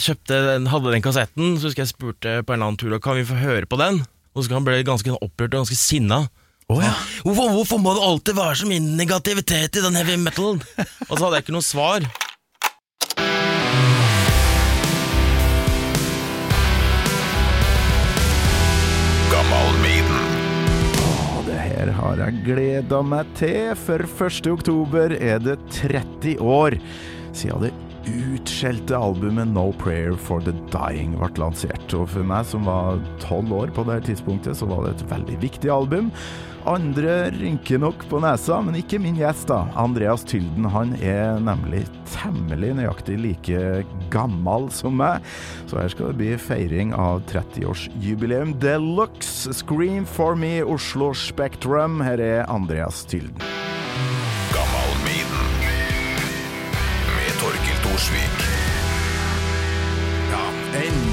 kjøpte den, hadde den kassetten, så husker jeg spurte på en eller annen tur Kan vi få høre på den. Og så han ble ganske opprørt og ganske sinna. Å ja. Hvorfor, hvorfor må det alltid være så mye negativitet i den heavy metalen? Og så hadde jeg ikke noe svar. Og det her har jeg gleda meg til, for 1. oktober er det 30 år siden det utskjelte albumet No Prayer for the Dying ble lansert. Og for meg som var tolv år på det tidspunktet, så var det et veldig viktig album. Andre rynker nok på nesa, men ikke min gjest, da. Andreas Tylden han er nemlig temmelig nøyaktig like gammel som meg. Så her skal det bli feiring av 30-årsjubileum deluxe. Scream for me, Oslo Spektrum. Her er Andreas Tylden. Gammal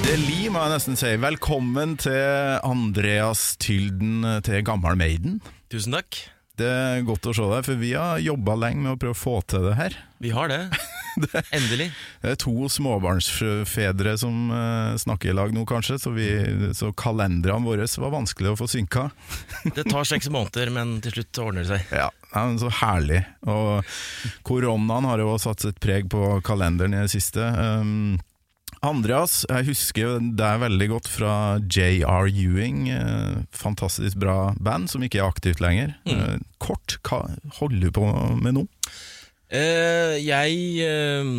endelig må jeg nesten si velkommen til Andreas Tylden til Gammal Maiden. Tusen takk. Det er godt å se deg, for vi har jobba lenge med å prøve å få til det her. Vi har det. Endelig. Det er to småbarnsfedre som uh, snakker i lag nå, kanskje, så, vi, så kalenderne våre var vanskelig å få synka. Det tar seks måneder, men til slutt ordner det seg. Ja, ja, men Så herlig. Og koronaen har jo satt sitt preg på kalenderen i det siste. Um, Andreas, jeg husker deg veldig godt fra JR Ewing. Eh, fantastisk bra band som ikke er aktivt lenger. Mm. kort, hva holder du på med nå? Eh, jeg eh,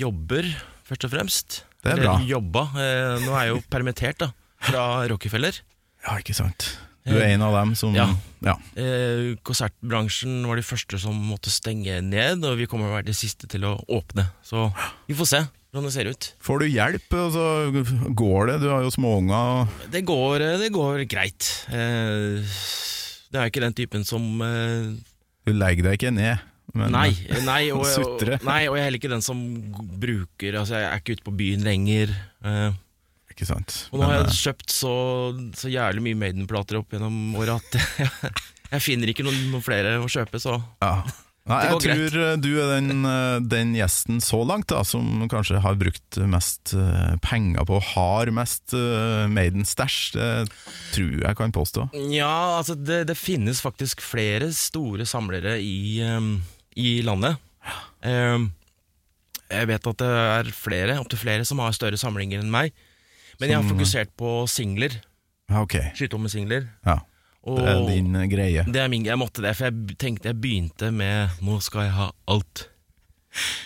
jobber, først og fremst. Det er bra. Jobba. Eh, nå er jeg jo permittert da, fra Rockefeller. Ja, ikke sant. Du er en av dem som Ja. ja. Eh, konsertbransjen var de første som måtte stenge ned, og vi kommer til å være de siste til å åpne. Så vi får se hvordan det ser ut. Får du hjelp, Altså, går det? Du har jo småunger. Det går, eh, det går greit. Eh, det er ikke den typen som eh, Du legger deg ikke ned. Men, Nei, nei, og, og, nei, og jeg er heller ikke den som bruker Altså, jeg er ikke ute på byen lenger. eh, Ikke sant. og nå har jeg kjøpt så, så jævlig mye Maiden-plater opp gjennom året at jeg, jeg finner ikke noen, noen flere å kjøpe, så Ja. Nei, jeg greit. tror eh, du er den, eh, den gjesten så langt da, som kanskje har brukt mest eh, penger på, har mest Maiden-stæsj. Det tror jeg kan påstå. Ja, altså det, det finnes faktisk flere store samlere i, um, i landet. Um, jeg vet at det er flere, opptil flere som har større samlinger enn meg. Men jeg har fokusert på singler. Ja, ok. Skyte om med singler. Ja, Og det er din eh, greie. det er min, jeg måtte det, for jeg tenkte jeg begynte med 'nå skal jeg ha alt'.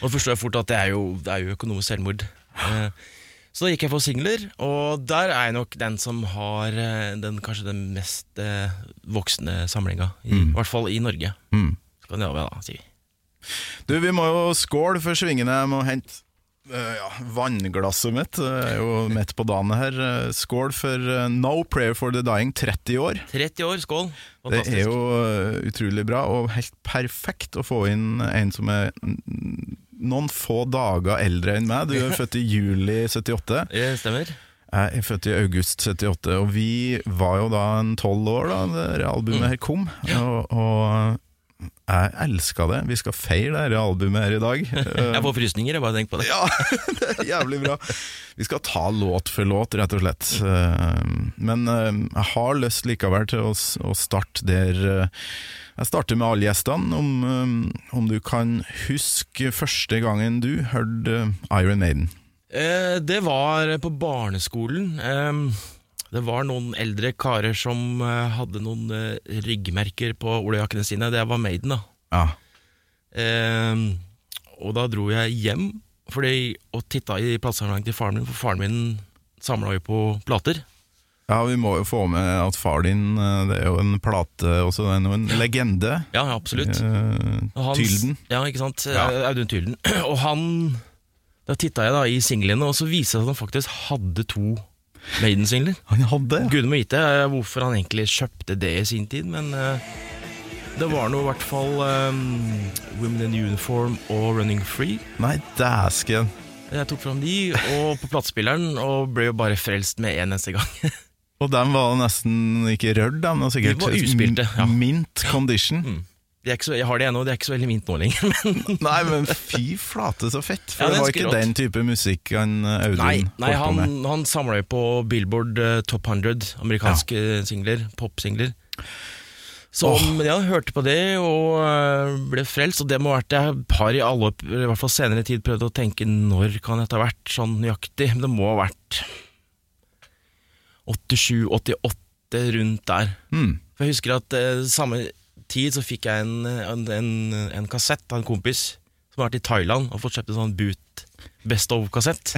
Og så forstår jeg fort at det er jo, det er jo økonomisk selvmord. Eh, Så da gikk jeg for singler, og der er jeg nok den som har eh, den, kanskje den mest voksne samlinga. I, Mm. I hvert fall i Norge. Mm. Skandinavia, da, sier vi. Du, vi må jo skål for svingene. Jeg må hente eh, ja, vannglasset mitt. Er jo midt på dagen her. Eh, Skål for eh, No Prayer for the Dying 30 år. 30 år, skål! Fantastisk. Det er jo eh, utrolig bra, og helt perfekt å få inn en som er mm, noen få dager eldre enn meg. Du er født i juli 78. Det stemmer. Jeg er født i august 78, og vi var jo da en tolv år da det albumet her kom. Og, og jeg elska det. Vi skal feire dette albumet her i dag. Jeg får frysninger, jeg bare tenker på det. ja, det er jævlig bra. Vi skal ta låt for låt, rett og slett. Eh, Men eh, jeg har lyst likevel til å, starte der eh, Jeg starter med alle gjestene. Om, om du kan huske første gangen du hørte Iron Maiden. Det var på barneskolen. Det var noen eldre karer som eh, hadde noen eh, ryggmerker på olajakkene sine. Det var Maiden, da. Ja. Ehm, og da dro jeg hjem fordi, og titta i platesamlingen til faren min, for faren min samla jo på plater. ja, vi må jo få med at far din eh, Det er jo en plate også, det er jo en legende. Ja, absolutt. Eh, hans- Tylden. Ja, ikke sant? Ja. Eh, Audun Tylden. Og han Da titta jeg da i singlene, og så viste det seg at han faktisk hadde to Maiden-singler. Han hadde Gud må vite eh, hvorfor han egentlig kjøpte det i sin tid, men eh, det var nå i hvert fall um, Women in Uniform og Running Free. Nei, dæsken. Jeg tok fram de, og på platespilleren, og ble jo bare frelst med en neste gang. Og dem var nesten ikke rørt, de var sikkert De var uspilte, ja. mint condition. Mm. Så, jeg har det ennå, det er ikke så veldig mint nå lenger. Men Nei, men fy flate, så fett. For Ja, det var ikke rått. den type musikk han eh, Audun nei, nei holdt på han, med. han samla jo på Billboard eh, Top 100, amerikanske singler, popsingler. Så oh. jeg hørte på det og eh, ble frelst, og det må ha vært Jeg har i alle, i hvert fall senere tid prøvd å tenke når kan dette ha vært sånn nøyaktig. Men det må ha vært 87-88, rundt der. Mm. For jeg husker at eh, samme tid så fikk jeg en, en, en, en kassett av en kompis som har vært i Thailand og fått kjøpt en sånn boot best of-kassett.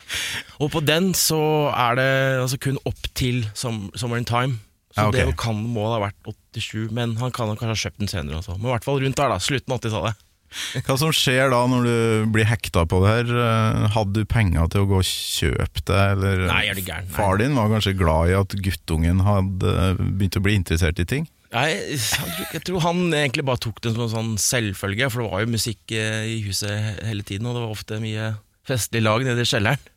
og på den så er det altså kun opp til som, Summer in Time. Så Ja, okay. det kan må ha vært 87, men han kan kanskje ha kjøpt den senere også. Men i hvert fall rundt der, da. Slutten av 80-tallet. Hva som skjer da når du blir hekta på det her? Eh, Hadde du penger til å gå og kjøpe det, eller Nei, er det gæren? Far din var kanskje glad i at guttungen hadde begynt å bli interessert i ting? Jeg, jeg tror han egentlig bare tok det som en sånn selvfølge, for det var jo musikk eh, i huset hele tiden, og det var ofte mye festlig lag nede i kjelleren.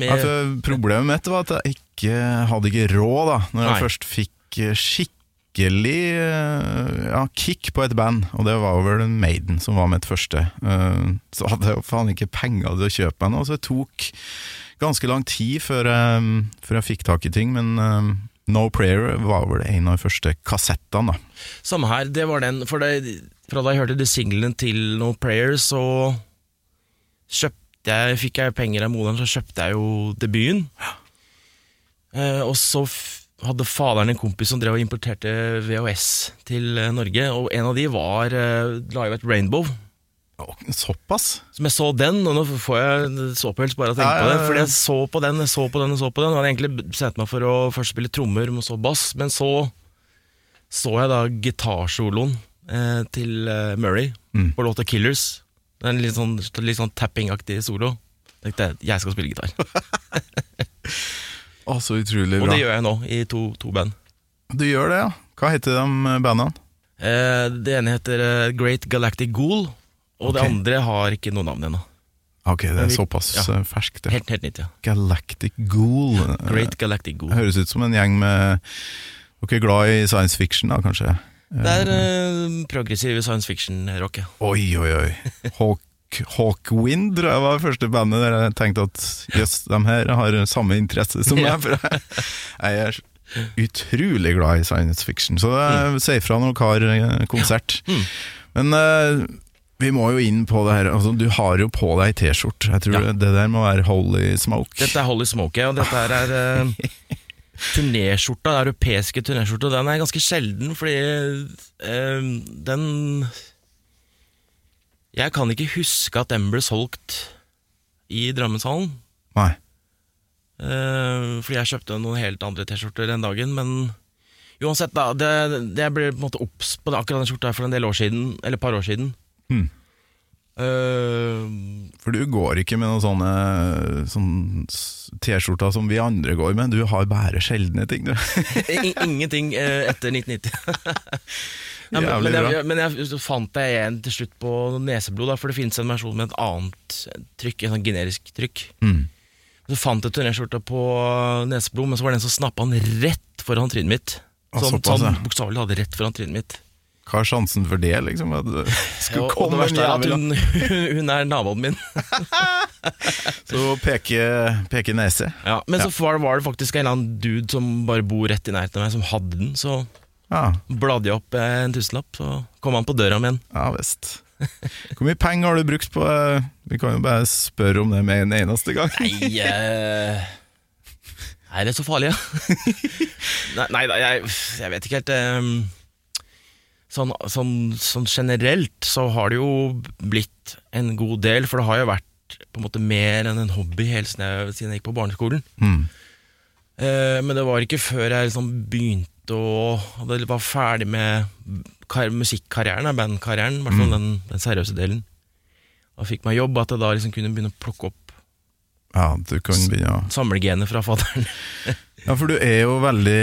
Med, Ja, problemet mitt var at jeg ikke hadde ikke råd da Når jeg Nei. først fikk eh, skikkelig eh, ja, kick på et band, og det var vel Maiden som var mitt første. Så hadde jeg jo faen ikke penger til å kjøpe meg noe, så det tok ganske lang tid før jeg, før jeg fikk tak i ting. Men No Prayer var vel en av de første kassettene. da Samme her, det var den For det, fra da jeg hørte de singlene til No Prayer, så kjøpte jeg, fikk jeg penger av moderen, så kjøpte jeg jo debuten. Eh, og så hadde faderen en kompis som drev og importerte VHS til eh, Norge, og en av de var uh, laget Rainbow. Såpass? Som jeg så den, og nå får jeg såpehels bare å tenke Ja, ja, på det. Fordi jeg så på den, jeg så på den, jeg så på den. Og hadde egentlig sett meg for å først spille trommer, og så bass. Men så så jeg da gitarsoloen eh, til eh, Murray Mm. på låta 'Killers'. Er En litt sånn, litt sånn tapping-aktig solo. Tenkte jeg, jeg skal spille gitar. Å, så utrolig bra. Og det gjør jeg nå, i to, to band. Du gjør det, ja. Hva heter de bandene? Eh, det ene heter eh, Great Galactic Ghoul, og det andre har ikke noe navn ennå. Ok, det er såpass ja. eh, ferskt. Helt, helt nytt, ja. Galactic Ghoul. Great Galactic Ghoul. Høres ut som en gjeng med Dere er glad i science fiction, da, kanskje? Det er eh, progressiv science fiction-rock, ja. Oi, oi, oi. Hawk, Hawkwind tror jeg var første bandet der jeg tenkte at jøss, de her har samme interesse som meg. For jeg, jeg er utrolig glad i science fiction, så jeg sier fra når dere har konsert. konsert. Mm. Men eh, vi må jo inn på det her. Altså, du har jo på deg T-skjorte. Jeg tror Ja. det der må være holy smoke. Dette er Holly Smoke, og dette her er uh, turnéskjorta, den europeiske turnéskjorta. Den er ganske sjelden, fordi uh, den Jeg kan ikke huske at den ble solgt i Drammenshallen. Nei. Uh, fordi jeg kjøpte noen helt andre T-skjorter den dagen, men uansett, da. Det, det jeg ble på en måte obs på det, akkurat den skjorta for en del år siden, eller et par år siden. Hmm. Uh, For du går ikke med noen sånne sånn T-skjorter som vi andre går med, du har bare sjeldne ting, du. Ingenting uh, etter 1990. Nei, men, men, jeg, men jeg fant deg igjen til slutt på neseblod, da, for det finnes en versjon med et annet trykk, en sånn generisk trykk. Mm. Så fant jeg turnéskjorta på neseblod, men så var det en som snappa den rett foran trynet mitt. Ah, Sånn, såpass, ja. sånn bokstavelig talt rett foran trynet mitt. Hva er sjansen for det, liksom? At det Ja, skulle og komme en jævel hun, hun er naboen min. Så peker peke nese. Ja, men Ja. så var det, var det faktisk en eller annen dude som bare bor rett i nærheten av meg, som hadde den. Så Ja, bladde jeg opp eh, en tusenlapp, så kom han på døra mi igjen. ja visst. Hvor mye penger har du brukt på eh, Vi kan jo bare spørre om det med en eneste gang. Nei uh... Er det så farlig, ja? nei, nei jeg, jeg vet ikke helt eh, sånn, sånn, sånn generelt så har det jo blitt en god del, for det har jo vært på en måte mer enn en hobby helt siden jeg, gikk på barneskolen. Mm. Eh, men det var ikke før jeg liksom begynte å var ferdig med kar musikkarrieren, bandkarrieren, i hvert fall den, den seriøse delen, og fikk meg jobb, at jeg da liksom kunne begynne å plukke opp Ja, du kan begynne å samlegenet fra fadderen. Ja, for du er jo veldig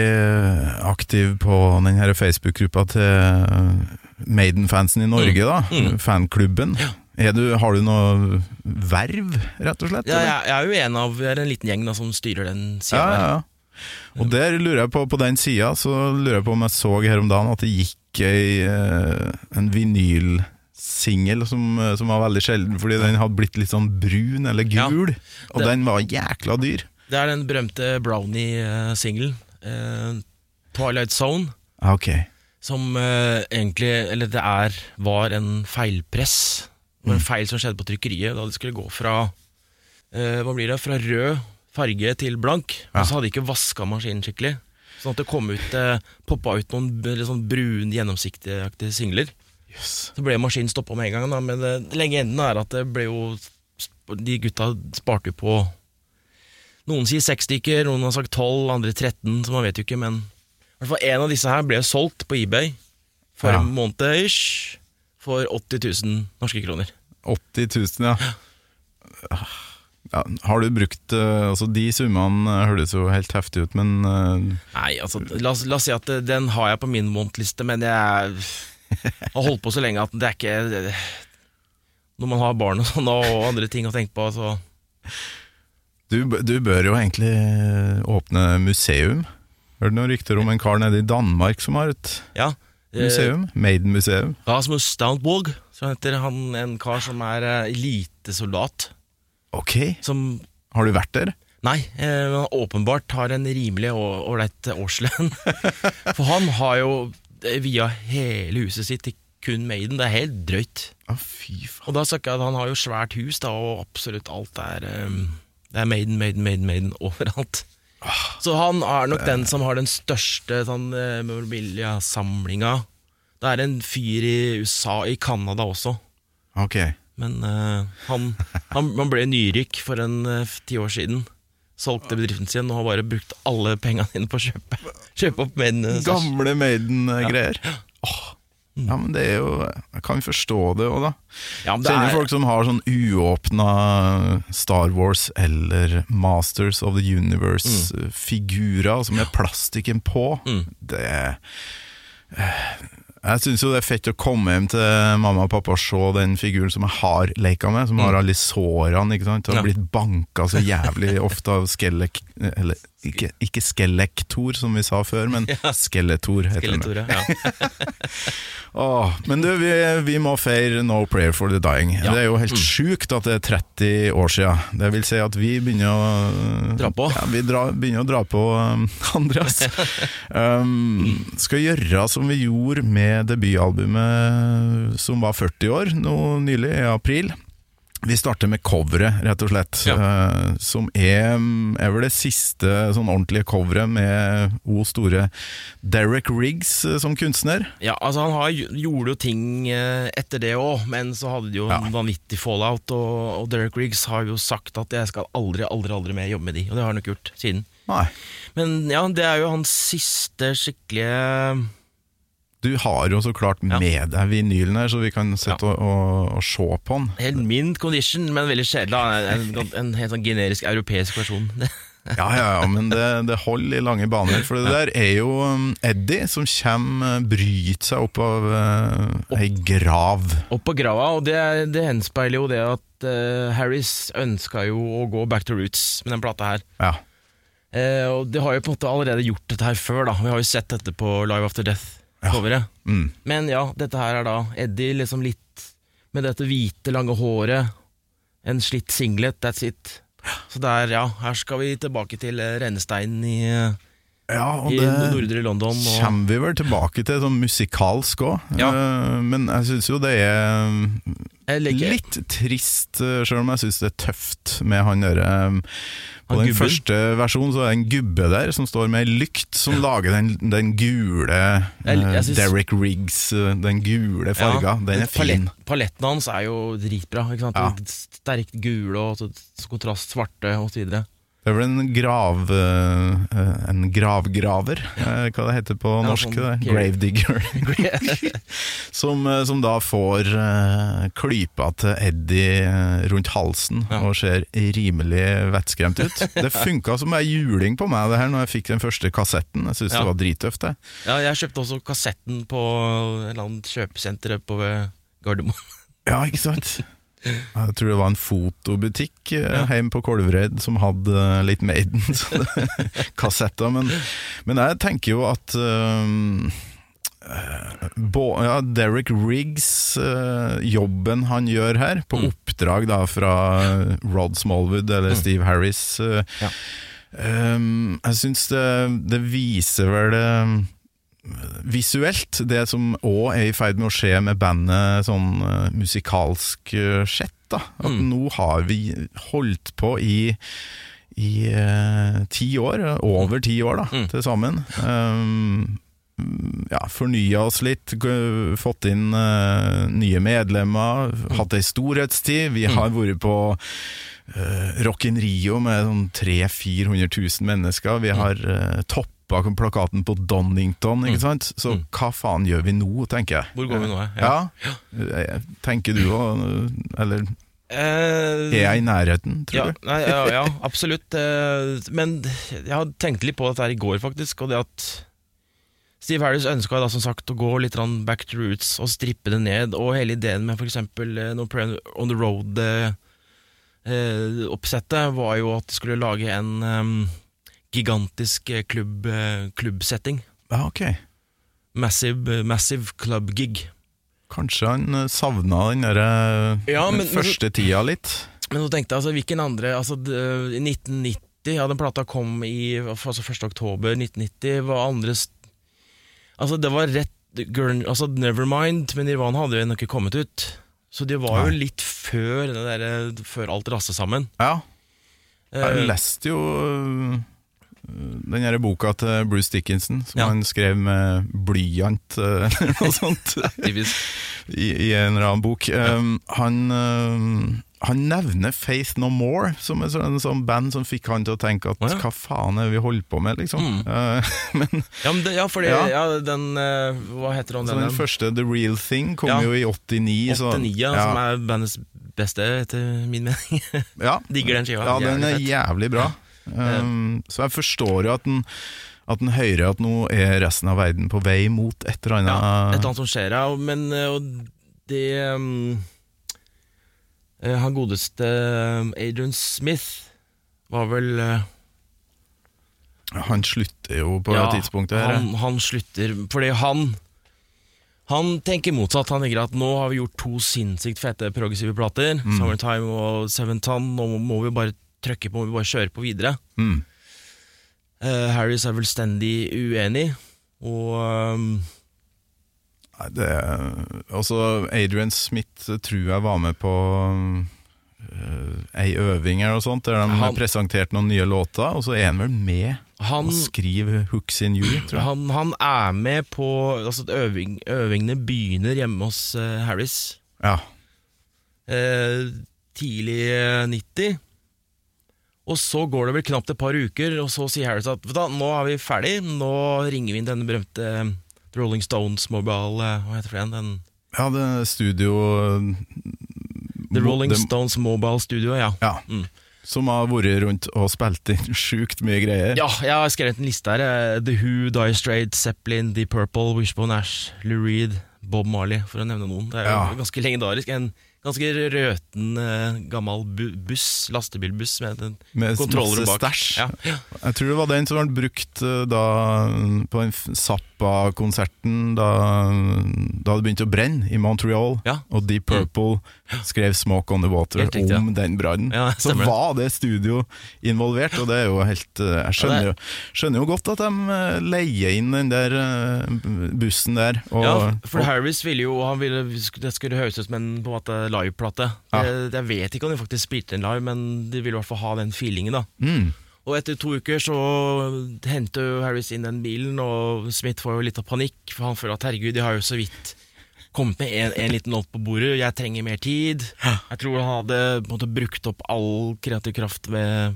aktiv på den her Facebook-gruppa til Maiden-fansen i Norge, da. Mm. Fanklubben. Er du, har du noe verv, rett og slett? Ja, jeg, jeg er jo en av jeg er en liten gjeng da, som styrer den sida ja, ja, ja. Og der lurer jeg på, på den sida, så lurer jeg på om jeg så her om dagen at det gikk ei, eh, en vinylsingel som, eh, som var veldig sjelden, fordi den hadde blitt litt sånn brun eller Ja, gul, og den var jækla dyr. Det er den berømte Brownie-singelen. Eh, Twilight Zone. Okay. Som eh, egentlig Eller det er var en feilpress. Det var en feil som skjedde på trykkeriet da det skulle gå fra eh, Hva blir det? Fra rød farge til blank. Ja. Og så hadde de ikke vaska maskinen skikkelig. Sånn at det kom ut eh, poppa ut noen litt sånn brun, gjennomsiktige singler. Yes. Så ble maskinen stoppa med en gang. Da, men det legenden er at det ble jo De gutta sparte jo på Noen sier seks stykker, noen har sagt tolv, andre 13, så man vet jo ikke. Men i hvert fall en av disse her ble solgt på eBay for Ja. en måned ish for 80 000 norske kroner. 80 000, ja. ja. Har du brukt eh, Altså, de summene eh, høres jo helt heftig ut, men eh, Nei, altså, la, la oss si at den har jeg på min månedliste, men jeg har holdt på så lenge at det er ikke Når man har barn og sånn og andre ting å tenke på, så du, du bør jo egentlig eh, åpne museum. Hørte noen rykter om en kar nede i Danmark som har et ja. eh, museum? Maiden-museum. Rasmus Stoutborg, så heter han en kar som er eh, elitesoldat. Ok, Som har du vært der? Nei, men han åpenbart har en rimelig ålreit årslønn. For han har jo via hele huset sitt til kun Maiden. Det er helt drøyt. Å, fy faen. Og da snakker jeg at han har jo svært hus, da, og absolutt alt er eh, Det er Maiden, Maiden, Maiden, Maiden overalt. Så han er nok den som har den største sånn, eh, memorabilia-samlinga. Det er en fyr i USA, i Canada også. Ok. Men uh, han, han, han ble nyrik for en eh, ti år siden. Solgte bedriften sin og har bare brukt alle pengene sine på å kjøpe, kjøpe opp eh, Gamle Maiden-greier. Åh, Ja, men det er jo Jeg kan forstå det òg, da. Ja, det Kjenner er, folk som har sånn uåpna Star Wars eller Masters of the Universe-figurer som er plastikken på. Mm. Det Jeg syns jo det er fett å komme hjem til mamma og pappa og se den figuren som jeg har leka med, som har alle sårene. ikke sant? Og har Mm. Blitt banka så jævlig ofte av skellek... Eller ikke, ikke skellektor, som vi sa før, men skeletor. heter. Skeletor, ja. Åh, men du, vi, vi må feire No Prayer for the Dying. Ja. Det er jo helt sjukt at det er 30 år siden. Det vil si at vi begynner å Dra på. Ja, vi dra, begynner å dra på, um, Andreas. um, skal gjøre som vi gjorde med debutalbumet som var 40 år, nå nylig, i april. Vi starter med coveret, rett og slett. Ja. Uh, som er, er vel det siste sånn ordentlige coveret med O store Derek Riggs uh, som kunstner. ja, altså Han har, gjorde jo ting uh, etter det òg, men så hadde de jo Ja. en vanvittig fallout. Og, og Derek Riggs har jo sagt at jeg skal aldri, aldri aldri mer jobbe med de, og det har han nok gjort siden. Nei. Men ja, det er jo hans siste skikkelige Du har jo så klart Ja. med deg vinylen her, så vi kan sitte og, og, og se på den. Helt mint condition, men veldig kjedelig. En, en, en helt sånn generisk europeisk versjon. Ja, ja, ja, men det, det holder i lange baner. For det der er jo um, Eddie som kommer, uh, bryter seg opp av uh, ei grav. Opp av grava, og det, det henspeiler jo det at uh, Harris ønska jo å gå back to roots med den plata her. Ja. Uh, og de har jo på en måte allerede gjort dette her før, da. Vi har jo sett dette på Live After Death-coveret. Mm. Men ja, dette her er da Eddie liksom litt med dette hvite, lange håret. En slitt singlet, that's it. Så der, ja, her skal vi tilbake til eh, rennesteinen i, eh, ja, og i det nordre London. Og, kommer vi vel tilbake til sånn musikalsk òg. Ja. men jeg syns jo det er litt trist, uh, sjøl om jeg syns det er tøft med han derre På den gubben? første versjonen så er det en gubbe der som står med ei lykt, som lager den, den gule Jeg- jeg synes, Derek Riggs, uh, den gule farga. den er fin. palett, Paletten hans er jo dritbra. Ikke sant? Ja. Sterkt gule og kontrast svarte videre. Det er vel en grav... uh, uh, en gravgraver, uh, hva det heter på Ja, norsk? sånn det? Gravedigger. som, som da får klypa til Eddie rundt halsen Ja. og ser rimelig vettskremt ut. Det funka som ei juling på meg det her når jeg fikk den første kassetten. Jeg syns Ja. det var drittøft. det. Ja, jeg kjøpte også kassetten på et eller annet kjøpesenter på Gardermoen. Ja, ikke sant? Jeg tror det var en fotobutikk ja. hjemme på Kolvereid som hadde eh, litt Maiden, så det- kassetter. Men, men jeg tenker jo at um, Bo, ja, Derek Riggs, uh, jobben han gjør her, på Mm. oppdrag da fra Rod Smallwood eller Steve Harris uh, Ja. um, Jeg syns det, det viser vel det visuelt, det som òg er i ferd med å skje med bandet sånn eh, musikalsk uh, sett. da At Mm. nå har vi holdt på i i eh, ti år, over ti år da, Mm. til sammen. Um, ja, fornya oss litt, fått inn uh, nye medlemmer, hatt ei storhetstid. Vi har vært på uh, Rock in Rio med sånn 300 000-400 000 mennesker. Vi har uh, toppa plakaten på Donington, ikke sant? Så Mm. hva faen gjør vi nå, tenker jeg. Hvor går vi nå? Ja. ja. Tenker du òg, eller Eh, er jeg i nærheten, tror ja, du? nei, ja, ja, absolutt. eh, Men jeg har tenkt litt på dette her i går, faktisk. Og det at Steve Harris ønska da som sagt å gå litt back to roots og strippe det ned. Og hele ideen med f.eks. No Prayer on the Road-oppsettet var jo at de skulle lage en em, gigantisk eh, klubb, eh, klubbsetting. Ja, ok. Massive, massive club gig. Kanskje han eh, savna den der, eh, Ja, men- første tida litt. Men så tenkte jeg, altså, hvilken andre altså, 1990, ja, den plata kom i altså 1. oktober 1990, var andres Altså, det var rett altså, Nevermind, men Nirvana hadde jo ennå ikke kommet ut. Så det var jo litt før, det der, før alt raste sammen. Ja, Eh, jeg leste jo den derre boka til Bruce Dickinson, som Ja. han skrev med blyant, øh, eller noe sånt, i, i en eller annen bok. Um, han, um, han nevner Faith No More som en sånn, sånn band som fikk han til å tenke at oh, ja. hva faen er det vi holder på med, liksom. Mm. Uh, men Ja, men det, ja, fordi den uh, Hva heter den? så den den? første The Real Thing kom jo i 89. så- 89, ja, ja, som er bandets beste, etter min mening. ja. Digger den skiva. Ja, den er jævlig bra. Um, så jeg forstår jo at den, at den hører at nå er resten av verden på vei mot et eller annet. Ja, et eller annet som skjer, ja. Men eh, og det um, eh, Han godeste Adrian Smith var vel uh, Han slutter jo på ja, det tidspunktet. her. Han, han slutter fordi han Han tenker motsatt. Han tenker at nå har vi gjort to sinnssykt fete progressive plater, Mm. Summertime og Seven Ton, nå må vi bare trykke på, må vi bare kjøre på videre. Mm. Uh, Harris er fullstendig uenig, og um, Nei, Det, altså, Adrian Smith tror jeg var med på uh, ei øving eller noe sånt, der de Han- presenterte noen nye låter, og så er han vel med han og skriver 'Hooks in You', tror jeg. Han, han er med på altså, øving, Øvingene begynner hjemme hos uh, Harris Ja. Uh, tidlig eh, 90. Og så går det vel knapt et par uker, og så sier Harris at da, nå er vi ferdig. Nå ringer vi inn denne berømte eh, The Rolling Stones Mobile eh, Hva heter det igjen? Den, ja, det studio The Rolling det- Stones Mobile Studio, ja. Ja. Mm. Som har vært rundt og spilt inn sjukt mye greier. Ja, jeg har skrevet en liste her. eh, The Who, Dire Straits, Zeppelin, The Purple, Wishbone Ash, Lou Reed, Bob Marley, for å nevne noen. Det er jo Ja. ganske legendarisk. En ganske røten eh, gammel bu buss, lastebilbuss med en Med kontroller masse bak. stæsj. Ja. Ja. Jeg tror det var den som ble brukt eh, da på Zappa-konserten da, da det begynte å brenne i Montreal. Ja. Og Deep Purple skrev 'Smoke on the Water' riktig, ja. om den brannen. Ja, så var det studio involvert, og det er jo helt eh, Jeg skjønner, jo, skjønner jo godt at de eh, leier inn den der eh, bussen der. Og, ja, for og, Harris ville jo han ville, Det skulle høres ut som en på en måte liveplate. Ja. Jeg, Jeg vet ikke om de faktisk spilte en live, men de ville i hvert fall ha den feelingen. da mm, Og etter to uker så henter Harris inn den bilen, og Smith får jo litt av panikk, for han føler at herregud, de har jo så vidt kommet med en, en liten låt på bordet, jeg trenger mer tid. Jeg tror han hadde måte brukt opp all kreativ kraft med,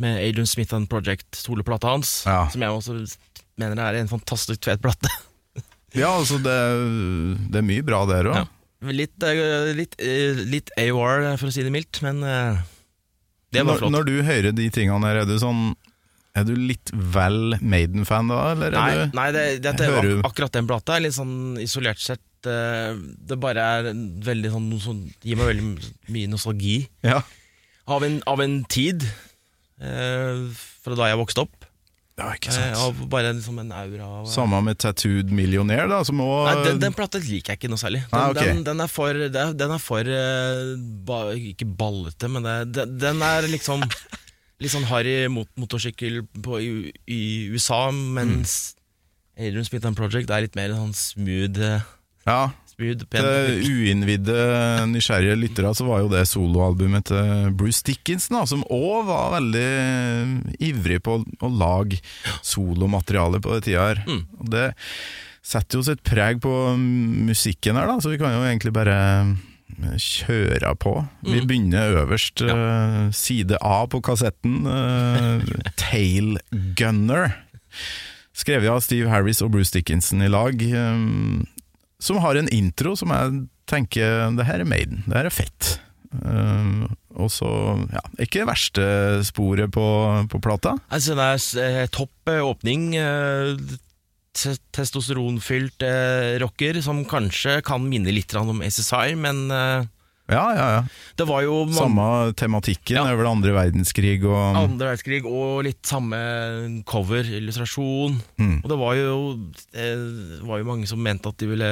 med Adrian Smith and Project, soloplata hans, Ja. som jeg også mener er en fantastisk fet plate. ja, altså det, det er mye bra der òg. Ja. Litt, eh, litt, eh, litt AOR, for å si det mildt, men eh, det var Når, flott. når du hører de tingene her, er du sånn Er du litt vel Maiden-fan da, eller er Nei, nei det, dette, Hører akkurat den plata er litt sånn isolert sett eh, Det bare er veldig sånn, noe som Gir meg veldig mye nostalgi Ja. av en, av en tid uh, fra da jeg vokste opp. Ja, ikke Eh, sant. Av bare liksom en aura av Samme med Tattooed Millionaire, da, som også... Nei, den, den plata liker jeg ikke noe særlig. Den, Ah, okay. den, den er for, den er for uh, ba, Ikke ballete, men det, den, er liksom Litt sånn harry mot, motorsykkel på, i, i USA, mens Adrian Smith Project er litt mer sånn smooth, eh, Ja, smooth til uinnvidde, nysgjerrige lyttere så var jo det soloalbumet til Bruce Dickinson, da, som òg var veldig ivrig på å, lage solomateriale på den tida her. Mm. Det setter jo sitt preg på musikken her, da, så vi kan jo egentlig bare kjøre på. Vi Mm. begynner øverst, eh, side A på kassetten. Uh, Tail Gunner. Skrevet av Steve Harris og Bruce Dickinson i lag. eh, som har en intro som jeg tenker Det her er Maiden, det her er fett. Uh, og så, ja, ikke det verste sporet på, på plata. Altså, det er eh, topp eh, åpning. eh, Testosteronfylt eh, rocker som kanskje kan minne litt om SSI, men eh, Ja, ja, ja. det var jo man... Samme tematikken Ja. over andre verdenskrig og andre verdenskrig og litt samme cover, illustrasjon. Mm. Og det var jo, det var jo mange som mente at de ville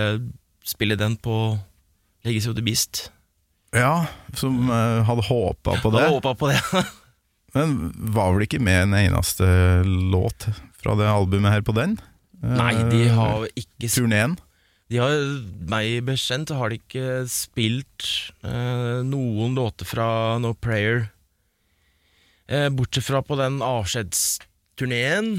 spille den på Legacy of the Beast. Ja, som uh, hadde håpa på det. Hadde håpa på det. Men var vel ikke med en eneste låt fra det albumet her på den? Nei, de har ikke Turneen? De har, Meg bekjent har de ikke spilt eh, noen låter fra No Prayer. Eh, bortsett fra på den avskjedsturneen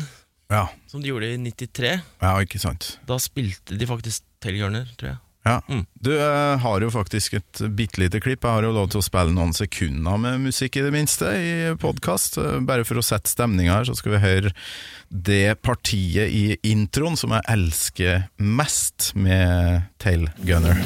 Ja, som de gjorde i 93. ja, ikke sant. Da spilte de faktisk Tailgunner, tror jeg. Ja. Mm. Du uh, har jo faktisk et bitte lite klipp. Jeg har jo lov til å spille noen sekunder med musikk, i det minste, i podkast. Bare for å sette stemninga her, så skal vi høre det partiet i introen som jeg elsker mest med Tail Gunner.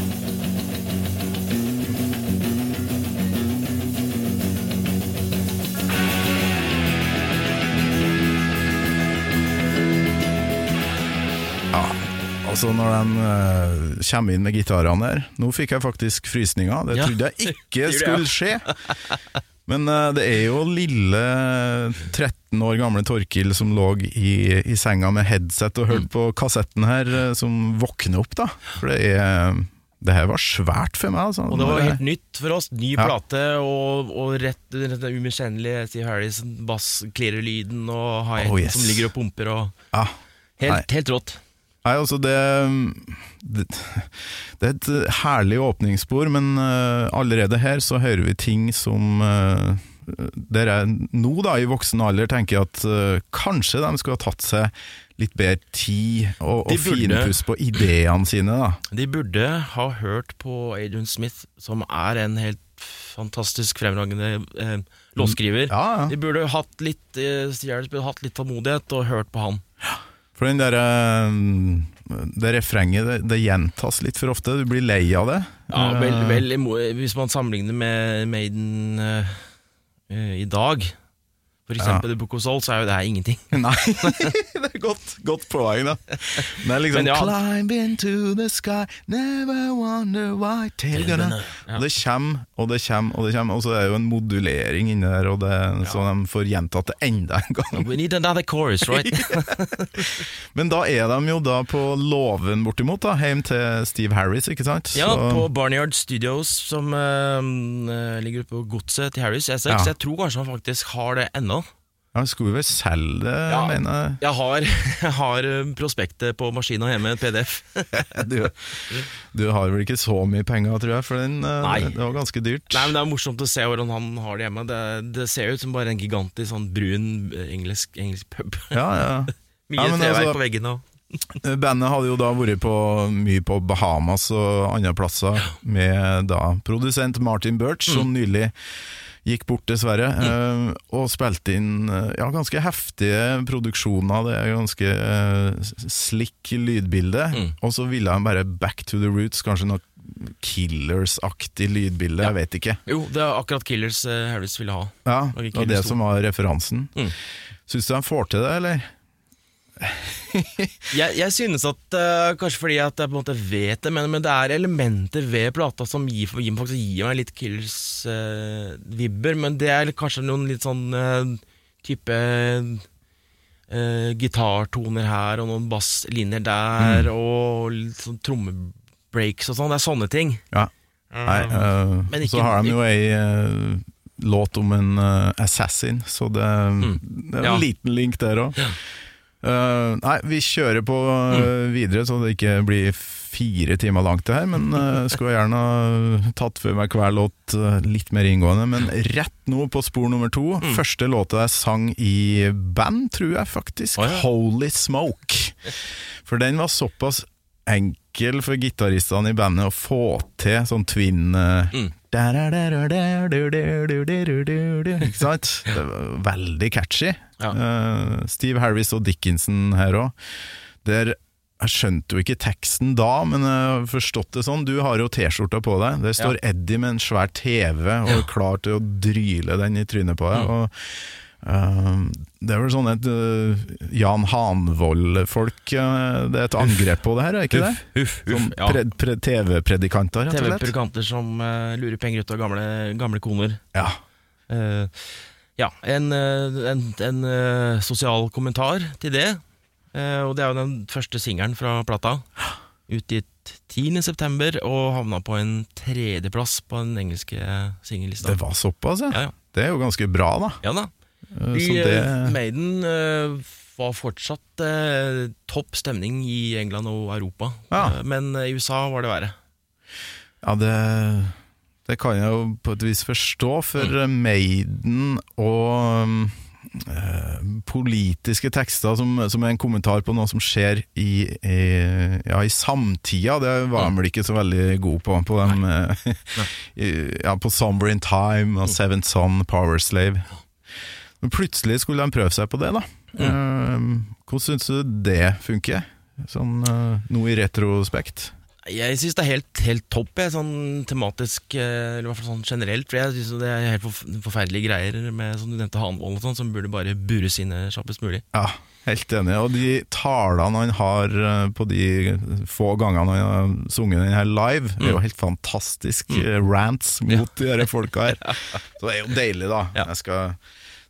Altså når de uh, kommer inn med gitarene her Nå fikk jeg faktisk frysninger, det trodde jeg ikke skulle skje. Men uh, det er jo lille 13 år gamle Torkil som lå i, i senga med headset og Mm. hørte på kassetten her, uh, som våkner opp, da. For det er Det her var svært for meg, altså. Og det var helt nytt for oss. Ny Ja. plate og, og rett, rett den umiskjennelige Steve Harris, bass, clearer lyden og high Oh, yes. som ligger og pumper. Og ja. helt, helt rått. Nei, altså det, det Det er et herlig åpningsspor, men eh, allerede her så hører vi ting som uh, der jeg nå da i voksen alder tenker at uh, kanskje de skulle ha tatt seg litt bedre tid og, og finpuss på ideene sine. da. De burde ha hørt på Adrian Smith, som er en helt fantastisk fremragende eh, låtskriver. Ja, ja. De burde hatt litt eh, hatt litt tålmodighet og hørt på han. For den der, eh, det refrenget det, det gjentas litt for ofte, du blir lei av det. Ja, vel, vel, Hvis man sammenligner med Maiden eh, i dag, for eksempel The Book of Soul, så er jo det her ingenting. Nei, det er godt, godt poeng, da. Er liksom Men ja. Climb into the sky, never wonder why Tail. Og det kommer, og det kommer, og det kommer. Og så er det jo en modulering inni der, og det, så de får gjentatt det enda en gang. We need another chorus, right? Men da er de jo da på låven bortimot, da, hjem til Steve Harris, ikke sant? Ja, Så- på Barnyard Studios, som eh, ligger på godset til Harris Essex. Ja. Jeg tror kanskje han faktisk har det ennå. Ja, skulle vi vel selge det, Ja. mener jeg. Jeg har, jeg har eh, prospektet på maskina hjemme, PDF. Du, du har vel ikke så mye penger, tror jeg, for den, eh, Nei. det var ganske dyrt. Nei, men Det er morsomt å se hvordan han har det hjemme. Det, det ser ut som bare en gigantisk sånn brun eh, engelsk, engelsk pub. Ja, ja. Mye Ja, treverk altså- på veggene. og- Bandet hadde jo da vært på, mye på Bahamas og andre plasser med da produsent Martin Birch, som nylig gikk bort, dessverre, eh, og spilte inn eh, ja, ganske heftige produksjoner. Det er ganske uh, slick lydbilde. Mm. Og så ville han bare back to the roots, kanskje noe Killers-aktig lydbilde, Ja. jeg vet ikke. Jo, det er akkurat Killers uh, Harris ville ha. Ja, Det var det som var referansen. Mm. Syns du han får til det, eller? Jeg, jeg synes at uh, Kanskje fordi at jeg på en måte vet det, men, men det er elementer ved plata som gir, gir, faktisk gir meg litt Killers-vibber. men det er kanskje noen litt sånn uh, type eh, gitartoner her og noen basslinjer der, Mm. og litt sånn trommebreaks og sånn. Det er sånne ting. Ja. Nei, eh, Men ikke- så har de jo ei eh, låt om en eh, assassin, så det, det er en Mm. Ja. liten link der òg. Nei, vi kjører på eh, videre, så det ikke blir fire timer langt det her. Men uh, skulle gjerne ha tatt for meg hver låt litt mer inngående. Men rett nå på spor nummer to. Mm. Første låta jeg sang i band, tror jeg faktisk. Oh, ja. Holy Smoke. For den var såpass enkel for gitaristene i bandet å få til sånn twin Mm. Ikke sant? Veldig catchy. Ja. Eh, Steve Harris og Dickinson her òg. Jeg skjønte jo ikke teksten da, men jeg har forstått det sånn. Du har jo T-skjorta på deg. Der står Eddie med en svær TV og er klar til å dryle den i trynet på deg. Mm. Og Det er vel sånn et eh, Jan Hanvold-folk eh, Det er et angrep på det her, er ikke det? Uff, uff, uff ja. pre pre TV-predikanter, rett og slett. TV-predikanter som eh, lurer penger ut av gamle, gamle koner. Ja. Uh, ja, en, en, en sosial kommentar til det. Og det er jo den første singelen fra plata. Utgitt 10.9. og havna på en tredjeplass på den engelske singellista. Det var såpass, ja. Ja, ja. Det er jo ganske bra, da. ja da. Eh, De, Så det eh, Maiden eh, var fortsatt topp stemning i England og Europa, Ja. Men i USA var det verre. Ja, det, det kan jeg jo på et vis forstå, for Mm. Maiden og politiske tekster som, som er en kommentar på noe som skjer i, i, ja, i samtida, det var han vel ikke så veldig god på. På, dem, ja, på Somber in Time og Seventh Son, Power Slave. Men plutselig skulle de prøve seg på det, da. Eh, hvordan syns du det funker? Sånn eh, nå i retrospekt? Jeg syns det er helt, helt topp, jeg, sånn tematisk, eh, eller i hvert fall sånn generelt. For jeg synes det er helt forferdelige greier med, som du nevnte, Hanvold og sånn, som burde bare bures inne kjappest mulig. Ja, helt enig. Og de talene han har eh, på de få gangene han har sunget den her live, er jo helt fantastisk Mm. rants mot de her folka her. Så det er jo deilig, da. Ja. Jeg skal,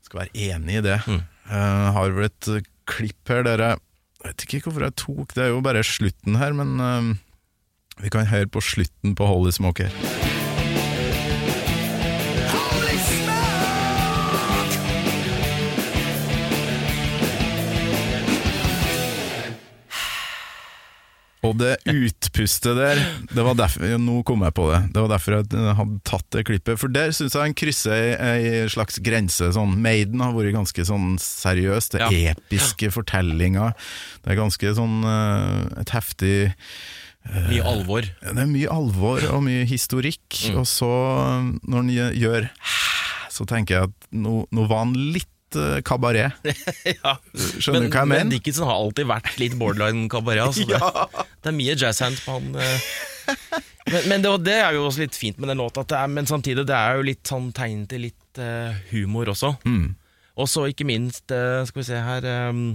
skal være enig i det. Jeg har vel et eh, klipp her der jeg Jeg vet ikke hvorfor jeg tok Det er jo bare slutten her, men uh, vi kan høre på slutten på Holy Smoke Og det utpustet der det var derfor, ja, Nå kom jeg på det. Det var derfor jeg hadde tatt det klippet. For der syns jeg han krysser ei, slags grense. Sånn, Maiden har vært ganske sånn seriøs. Det Ja. episke fortellinga. Det er ganske sånn eh, et heftig Mye alvor. Det er mye alvor og mye historikk. Og så, når han gjør så tenker jeg at nå, nå var han litt eh, kabaret. ja. Skjønner du hva jeg mener? men? Dickinson har alltid vært litt borderline kabaret. Altså det, det er mye jazzhands på han. eh. Men, men det, det er jo også litt fint med den låta, er, men samtidig det er jo litt sånn tegn til litt uh, humor også. Mm. Og så ikke minst, uh, skal vi se her um,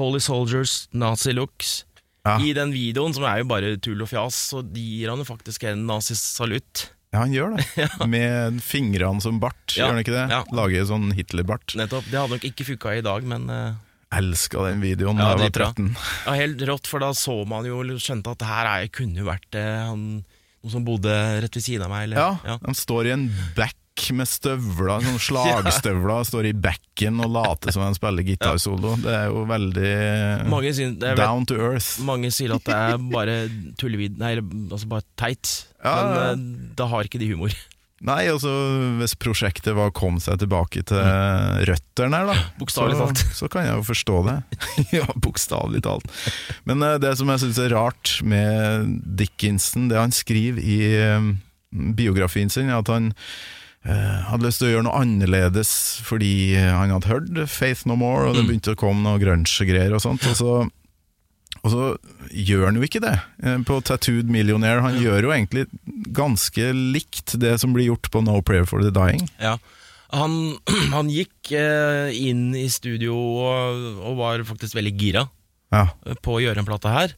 Holy Soldiers, Nazi Looks. Ja. I den videoen, som er jo bare tull og fjas, så gir han jo faktisk en nazisalutt. Ja, han gjør det. Med fingrene som bart, Ja, gjør han ikke det? ja. Lager sånn Hitler-bart. Nettopp. Det hadde nok ikke funka i dag, men uh, Elska den videoen da Ja, jeg var 13. ja, helt rått, for da så man jo skjønte at det her er, kunne jo vært eh, han, noen som bodde rett ved siden av meg. Eller, Ja, han står i en back med støvler, sånn slagstøvler, står i backen og later som han spiller gitarsolo. Det er jo veldig det er, down to earth. mange sier at det er bare tullevid Nei, altså bare teit. Ja, men eh, da har ikke de humor. Nei, altså hvis prosjektet var å komme seg tilbake til røttene her, da. Bokstavelig talt. Så kan jeg jo forstå det. ja, bokstavelig talt. Men eh, det som jeg syns er rart med Dickinson, det han skriver i eh, biografien sin, er at han hadde lyst til å gjøre noe annerledes fordi han hadde hørt Faith No More, og det Mm. begynte å komme noe grunge-greier og sånt. Og så, og så gjør han jo ikke det eh, på Tattooed Millionaire. Han gjør jo egentlig ganske likt det som blir gjort på No Prayer for the Dying. Ja. Han, han gikk eh, inn i studio og, og var faktisk veldig gira Ja, eh, på å gjøre en plate her.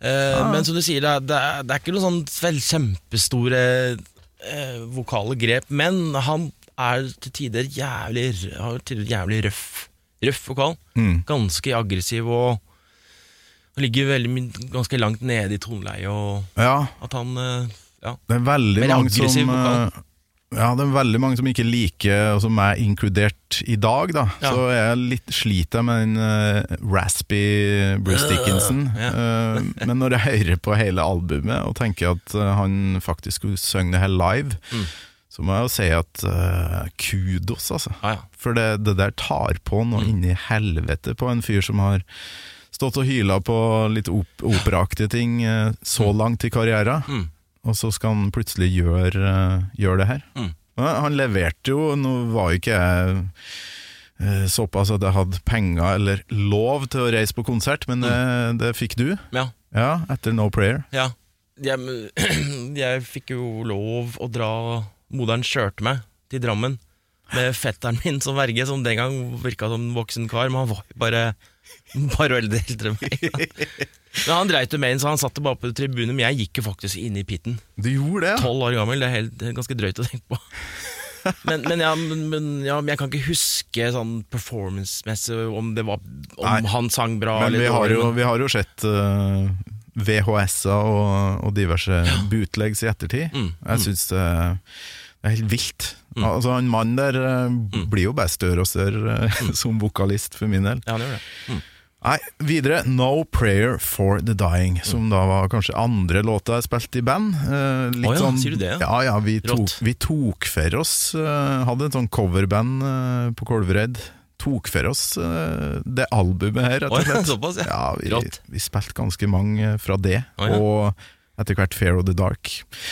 Ja. Men som du sier, det er, det er, det er ikke noen sånn kjempestore eh, vokale grep, men han er til tider jævlig, har til tider jævlig røff røff vokal. Mm. Ganske aggressiv og, og ligger veldig ganske langt nede i toneleiet, Og Ja, at han eh, Ja. det er veldig Mer mange som vokal. eh, Ja, det er veldig mange som ikke liker, og som er inkludert i dag, da. Ja. Så jeg litt sliter med den uh, raspy Bruce Dickinson. Ja. uh, men når jeg hører på hele albumet og tenker at han faktisk skulle synge det her live, Mm. så må jeg jo si at kudos, altså. Ah, ja. For det, det der tar på noe Mm. inni helvete på en fyr som har stått og hyla på litt op operaaktige ting eh, så langt i karrieren, Mm. og så skal han plutselig gjøre, eh, gjøre det her. Mm. Han leverte jo, nå var jo ikke jeg eh, såpass at jeg hadde penger eller lov til å reise på konsert, men det, det fikk du. ja. Ja, etter No Prayer. Ja. Jeg, jeg fikk jo lov å dra Moderen kjørte meg til Drammen med fetteren min som verge, som den gang virka som en voksen kar, men han var jo bare bare veldig eldre enn meg. Men Han dreit jo med inn, så han satt bare på tribunen, men jeg gikk jo faktisk inn i pitten. Du gjorde det? ja. Tolv år gammel, det er helt, ganske drøyt å tenke på. Men, men, ja, men, ja, men jeg kan ikke huske sånn performance-messig om, det var, om Nei. han sang bra Men vi har jo, vi har jo sett uh, VHS-er og, og diverse bootlegs i ettertid. Mm, Jeg syns det, det er helt vilt. Mm. Altså Han mannen der eh, blir jo bare større og større eh, som vokalist, for min del. Ja, han gjør det. Mm. Nei, videre No Prayer for the Dying, som da var kanskje andre låta jeg spilte i band. Eh, litt oh, ja, sånn, sier du det, ja? Ja, ja, vi tok, vi tok for oss Hadde et sånn coverband på Kolvereid. Tok for oss det albumet her, rett og slett. såpass, ja. Ja, vi, vi spilte ganske mange fra det, Oh, ja. og etter hvert Fair of the Dark.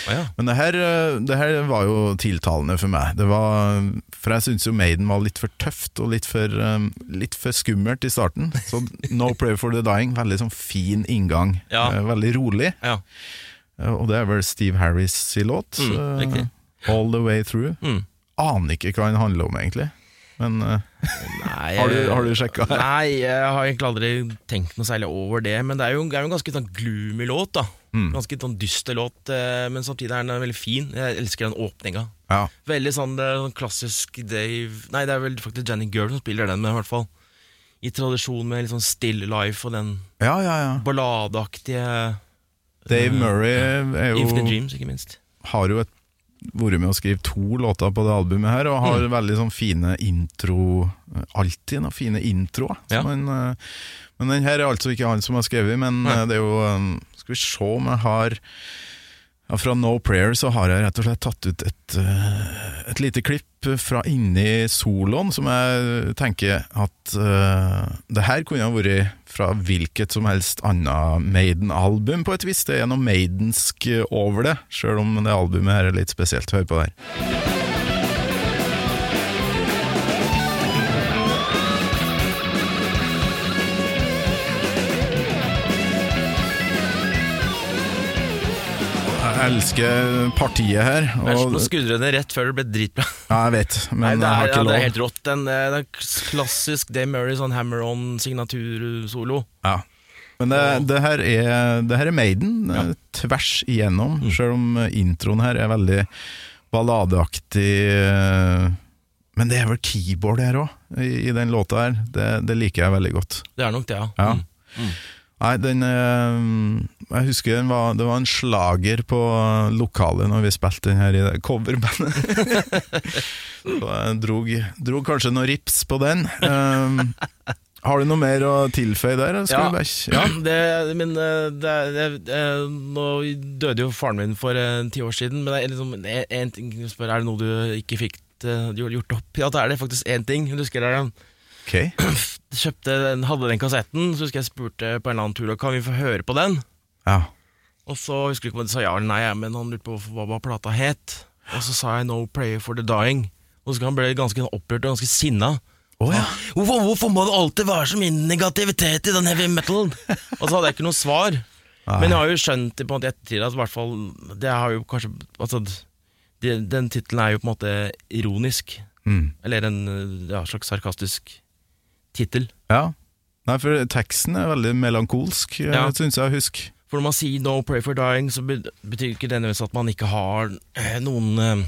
Oh, ja. Men det her, eh, det her var jo tiltalende for meg. Det var, for jeg syntes jo Maiden var litt for tøft og litt for, eh, litt for skummelt i starten. Så No Prayer for the Dying, veldig sånn fin inngang. Ja. Eh, Veldig rolig. Ja. Og det er vel Steve Harris i låt. Mm, eh. All the way through. Mm. Aner ikke hva den handler om, egentlig. Men uh, Nei, har, du, har du sjekka? Nei, jeg har egentlig aldri tenkt noe særlig over det. Men det er jo, det er jo en ganske sånn gloomy låt. da Mm. Ganske sånn dyster låt, eh, men samtidig er den veldig fin. Jeg elsker den åpninga. Ja. Veldig sånn, det er sånn klassisk Dave Nei, det er vel faktisk Janny Girl som spiller den, men i hvert fall i tradisjon med litt sånn still life og den ja, ja, ja. balladeaktige Dave Murray er jo Infinite Dreams, ikke minst. har jo et, vært med å skrive to låter på det albumet her, og har Mm. veldig sånn fine intro Alltid noen fine introer. Ja. eh, Men den her er altså ikke han som har skrevet, men Nei. eh, det er jo eh, Skal vi se om jeg har ja, Fra No Prayer så har jeg rett og slett tatt ut et, eh, et lite klipp fra inni soloen, som jeg tenker at uh, det her kunne ha vært fra hvilket som helst annet Maiden-album, på et vis. Det er noe maidensk over det, sjøl om det albumet her er litt spesielt. Hør på det her. Elsker partiet her. Er Og, å skudre det rett før det ble dritbra. ja, jeg vet, men Nei, det, jeg har er, lov. ja, det er helt rått. Den, eh, er klassisk Dave Murray, sånn hammer-on-signatursolo. Ja. Men det, det, her er, det her er Maiden, Ja. eh, tvers igjennom, Mm. selv om eh, introen her er veldig balladeaktig. eh, Men det er vel keyboard her òg, i, i den låta her. Det, det liker jeg veldig godt. Det er nok det, ja. Ja. Mm. Nei, den eh, Jeg husker var, det var en slager på lokalet når vi spilte den her i det coverbandet. Så jeg drog, drog kanskje noen rips på den. Um, har du noe mer å tilføye der? Ja. ja. Det, men eh, det, det, eh, Nå døde jo faren min for eh, ti år siden, men det er liksom en, ting jeg spør, Er det noe du ikke fikk eh, gjort opp? Ja, da er det faktisk én ting. Jeg husker jeg okay. kjøpte hadde den kassetten, så husker jeg spurte på en eller annen tur Kan vi få høre på den. Ja. Og så husker jeg ikke om de sa ja eller nei, men han lurte på hva, hva plata het. Og så sa jeg 'No Prayer for the Dying'. Og så han ble ganske opprørt og ganske sinna. Oh, ja. Hvorfor, hvorfor må det alltid være så mye negativitet i den heavy metalen? Og så hadde jeg ikke noe svar. Nei. Men jeg har jo skjønt på en måte i ettertid at hvert fall Det har jo kanskje Altså, det, den tittelen er jo på en måte ironisk. Mm. Eller en ja, slags sarkastisk tittel. ja. Nei, for teksten er veldig melankolsk, Ja. ja. syns jeg å huske. For når man sier 'no pray for dying', så betyr ikke det nødvendigvis at man ikke har eh, noen eh,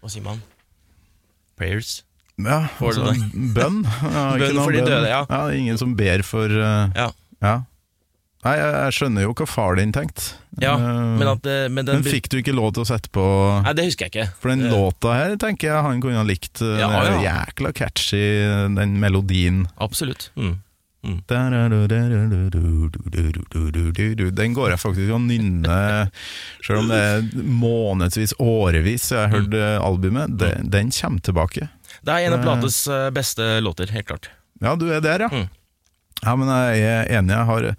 Hva sier man? Prayers? Ja, altså, bønn. Ja, Bønn for de døde, ja. er ingen som ber for uh, Ja, Ja. Nei, jeg, jeg skjønner jo hva far din tenkte. ja men at men den men fikk du ikke lov til å sette på Nei, det husker jeg ikke. For den låta her tenker jeg han kunne ha likt. Ja, ja. Jækla catchy, den melodien. Absolutt. Mm. Den går jeg faktisk og nynner, selv om det er månedsvis, årevis jeg har hørt eh, albumet. Den, den kommer tilbake. Det er en av Eh. plates eh, beste låter, helt klart. Ja, du er der, ja. Mm. Ja, men jeg er enig. Jeg har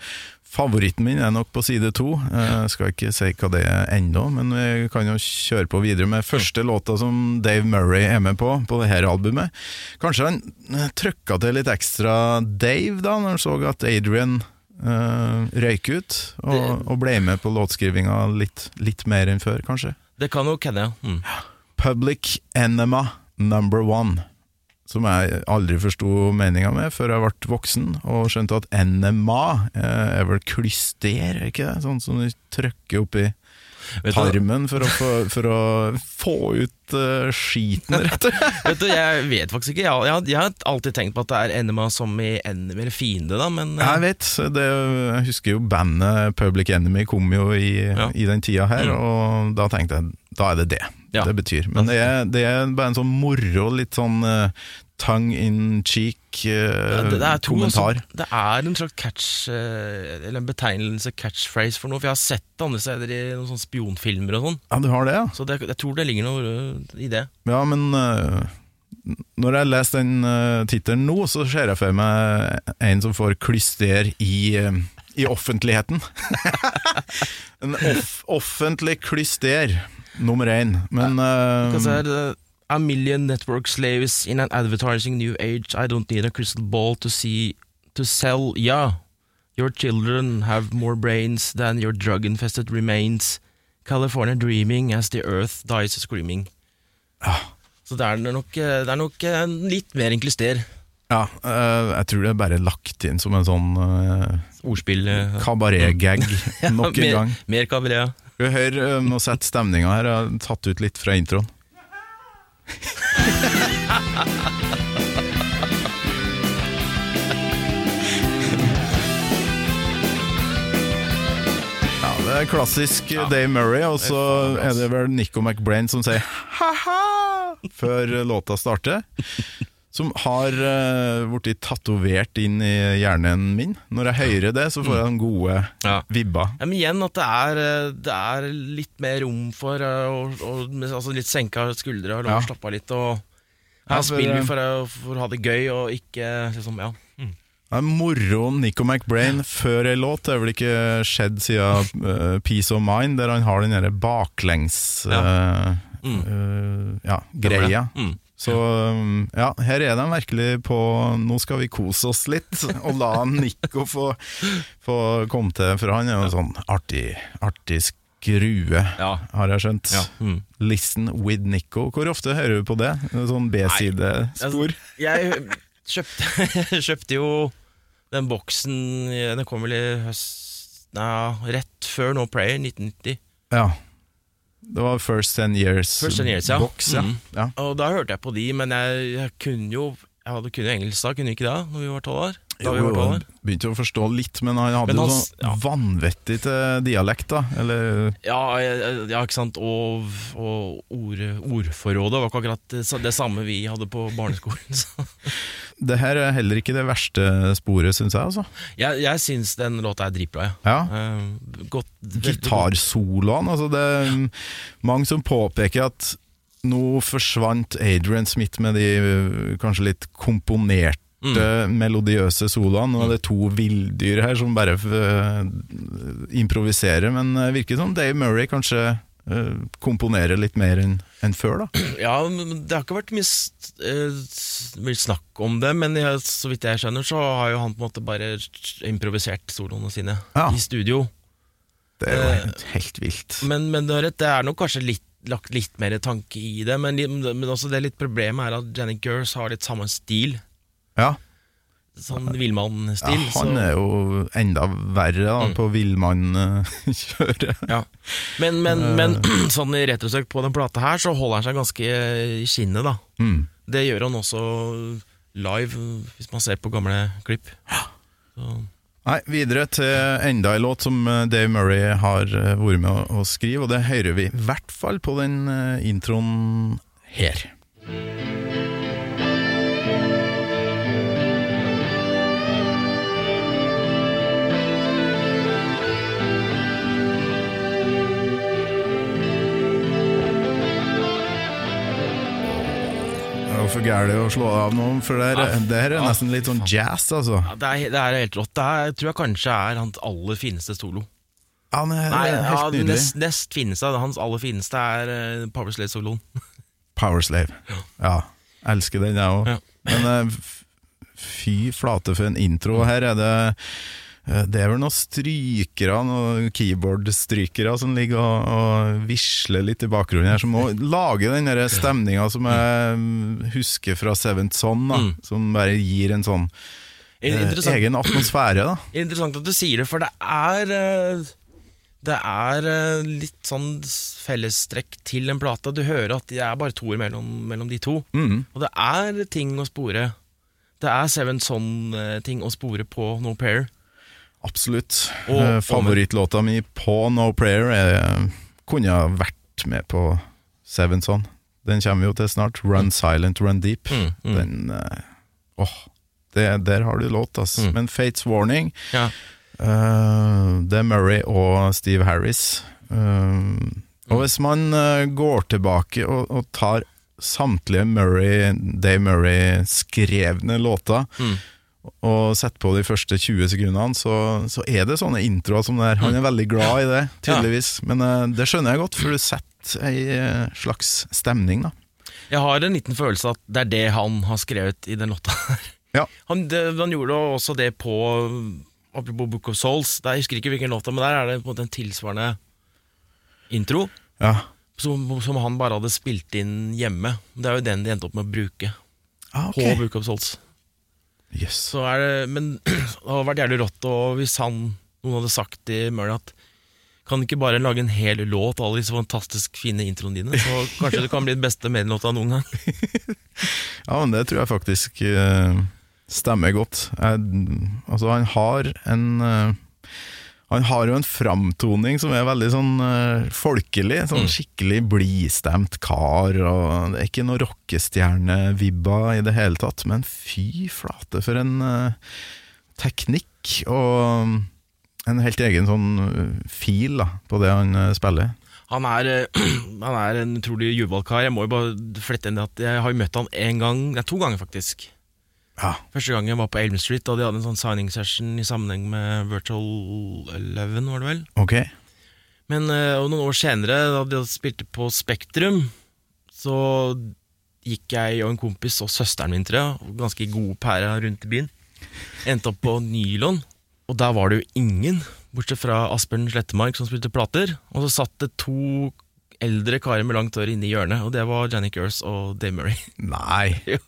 Favoritten min er nok på side to. Jeg skal ikke si hva det er ennå, men vi kan jo kjøre på videre med første låta som Dave Murray er med på, på dette albumet. Kanskje han eh, trykka til litt ekstra Dave da, når han så at Adrian uh, røyk ut, og, og ble med på låtskrivinga litt, litt mer enn før, kanskje. Det kan nok hende, ja. Mm. Public Enema Number One. Som jeg aldri forsto meninga med før jeg ble voksen, og skjønte at NMA eh, er vel klyster, er ikke det? Sånn som du trykker oppi tarmen for å få, for å få ut uh, skiten, rett og slett. vet du, jeg vet faktisk ikke. Jeg, jeg, jeg har alltid tenkt på at det er NMA som i enemy eller fiende, da, men uh... Jeg vet, det, jeg husker jo bandet Public Enemy kom jo i, Ja. i den tida her, Mm. og da tenkte jeg da er det det Ja. det betyr. Men det er, det er bare en sånn moro, litt sånn uh, tongue in cheek eh, det, det, er kommentar. også- det er en slags catch uh, Eller en betegnelse, catchphrase, for noe. For jeg har sett det andre steder i noen sånne spionfilmer og sånn. Ja, du har det, ja? Så det, jeg tror det ligger noe i det. Ja, men eh, når jeg leser den uh, tittelen nå, så ser jeg for meg en som får klyster i, eh, i offentligheten. en off offentlig klyster, nummer én. Men uh, uh, a million network slaves in an advertising new age. I don't need a crystal ball to see to sell. Yeah, your children have more brains than your drug-infested remains. California dreaming as the earth dies screaming. Så det er nok, eh, det er nok eh, litt mer enn ja, jeg tror det er bare lagt inn som en sånn uh, Ordspill. kabaret-gag nok en mer, gang. Mer kabaret. Skal vi høre um, nå sette stemninga her? Jeg har tatt ut litt fra introen. Ja, det er klassisk Dave Murray, og så er det vel Nico McBrain som sier ha-ha før låta starter. Som har uh, blitt tatovert inn i hjernen min. Når jeg hører det, så får jeg den gode Ja. vibba. Ja, men igjen at det er, eh, det er litt mer rom for eh, og, altså litt senka skuldre og lov å Ja. slappe av litt. Og her ja, spiller vi for, for å ha det gøy og ikke liksom, ja. Det er moroen Nico McBrain før ei låt. Det er vel ikke skjedd siden uh, Peace of Mind, der han har den derre baklengs Ja. uh, Mm. uh, ja, greia. Mm. Så um, ja, her er de virkelig på Nå skal vi kose oss litt, og la Nico få, få komme til, for han er jo en sånn artig, artig skrue, Ja. har jeg skjønt. Ja. Mm. Listen with Nico. Hvor ofte hører du på det? Sånn B-sidespor? Jeg kjøpte, kjøpte jo den boksen Den kom vel i høst Nei, rett før No Prayer, 1990. Ja. Det var First Ten Years, First Ten Years, ja. Box, Ja. Mm. ja. Og da hørte jeg på de, men jeg, jeg kunne jo Jeg hadde kunnet engelsk da, kunne ikke da, når vi var tolv år? Da vi var 12 år. begynte å forstå litt, men han hadde Men jo sånn vanvittig dialekt, da. Eller Ja, ja, ikke sant. Og, og ord, ordforrådet var ikke akkurat det, samme vi hadde på barneskolen. Så. Det her er heller ikke det verste sporet, syns jeg, altså. Jeg, jeg syns den låta er dritbra, ja. Ja. Eh, godt, veldig altså det er mange som påpeker at nå forsvant Adrian Smith med de øh, kanskje litt komponerte Mm. melodiøse soloene. Nå er det to villdyr her som bare øh, improviserer, men det virker som Dave Murray kanskje øh, komponerer litt mer enn en før, da. Ja, det har ikke vært mye, eh, mye snakk om det, men jeg, så vidt jeg skjønner, så har jo han på en måte bare improvisert soloene sine Ja. i studio. Det er jo Eh, helt, helt vilt. Men, men det er nok kanskje litt, lagt litt mer tanke i det, men, men også det litt problemet er at Janet Gers har litt samme stil. Ja. Sånn Ja, villmann-stil. han er jo enda verre da, Mm. på villmannkjøret. Ja. Men, men, Eh. men sånn i retrosøkt på den plata her, så holder han seg ganske i skinnet, da. Mm. Det gjør han også live, hvis man ser på gamle klipp. Så, Nei, videre til enda en låt som eh, Dave Murray har eh, vært med å, skrive, og det hører vi i hvert fall på den eh, introen her. For gærent å slå av noen, for det, Ja, er, det her er nesten litt sånn jazz, altså. ja, det, er, det er helt rått. Det er, tror jeg kanskje er hans aller fineste solo. Ja, men Nei, ja, nest, nest fineste, hans aller fineste er uh, Power Slave-soloen. Powerslave. Ja, elsker den jeg òg. Ja. Men uh, fy flate for en intro. Her er det eh, Det er vel noen strykere, noen keyboardstrykere som ligger og, og visler litt i bakgrunnen her, som må lage den stemninga som jeg husker fra Seventh Son, da, Mm. som bare gir en sånn eh, egen atmosfære. da interessant at du sier det, for det er eh, Det er eh, litt sånn fellestrekk til en plate. Du hører at det er bare to mellom, mellom de to. mm. Og det er ting å spore. Det er Seven Son-ting å spore på No Pair. Absolutt. Og- Eh, Favorittlåta mi på No Prayer er, kunne ha vært med på Seven Son. Den kommer vi jo til snart. Run Silent, Run Deep. Mm, mm. Den eh, Åh, det, der har du låt, altså. Mm. Men Fates Warning, Ja. uh, det er Murray og Steve Harris. Eh, og hvis man uh, går tilbake og, og tar samtlige Murray, Dave Murray-skrevne låter Mm. Og setter på de første 20 sekundene, så, så er det sånne introer som det her. Han er veldig glad i det, tydeligvis. Men uh, det skjønner jeg godt, for du setter ei eh, slags stemning, da. Jeg har en liten følelse at det er det han har skrevet i den låta her. Ja. Han, det, han gjorde også det på Apropos Book of Souls. Der, jeg husker ikke hvilken låt, men der er det på en måte en tilsvarende intro. Ja. Som, som han bare hadde spilt inn hjemme. Det er jo den de endte opp med å bruke Ah, okay. på Book of Souls. Yes. Så er det, men det hadde vært jævlig rått og hvis han, noen hadde sagt til Murray at kan du ikke bare lage en hel låt av alle disse fantastisk fine introene dine, så kanskje det kan bli den beste medlåta noen gang. Ja, men det tror jeg faktisk uh, stemmer godt. Jeg, altså, han har en eh, Han har jo en framtoning som er veldig sånn uh, folkelig. Sånn Mm. skikkelig blidstemt kar. Og det er ikke noe rockestjernevibba i det hele tatt. Men fy flate, for en uh, teknikk og en helt egen sånn eh, fil da, på det han uh, spiller. Han er, han er en utrolig juvalkar. Jeg må jo bare flette inn det at jeg har møtt han en gang, nei, to ganger faktisk. Ja. Første gang jeg var på Elm Street, da de hadde en sånn signing session i sammenheng med Virtual Eleven, var det vel. Ok. Men eh, og noen år senere, da de spilte på Spektrum, så gikk jeg og en kompis og søsteren min, tror jeg, ganske gode pære rundt i byen. Endte opp på Nylon, og der var det jo ingen, bortsett fra Asbjørn Slettemark som spilte plater. Og så satt det to eldre karer med langt hår inne i hjørnet, og det var Janik Urs og Dave Murray. Nei.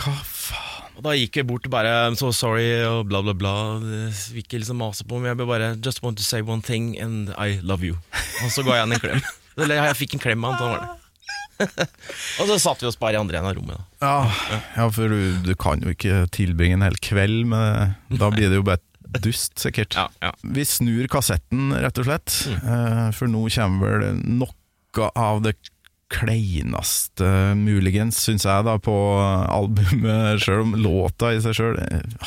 Hva faen? Og da gikk vi bort og bare I'm so sorry og bla, bla, bla. Vil ikke liksom mase på, men jeg bare Just want to say one thing, and I love you. Og så ga jeg han en klem. Eller jeg fikk en klem av han, sånn var det. og så satt vi oss bare i andre enden av rommet. Da. Ja, ja for du, du kan jo ikke tilbringe en hel kveld med Da blir det jo bare dust, sikkert. Ja, ja. Vi snur kassetten, rett og slett. mm. For nå kommer vel noe av det kleineste, muligens, syns jeg, da på albumet, sjøl om låta i seg sjøl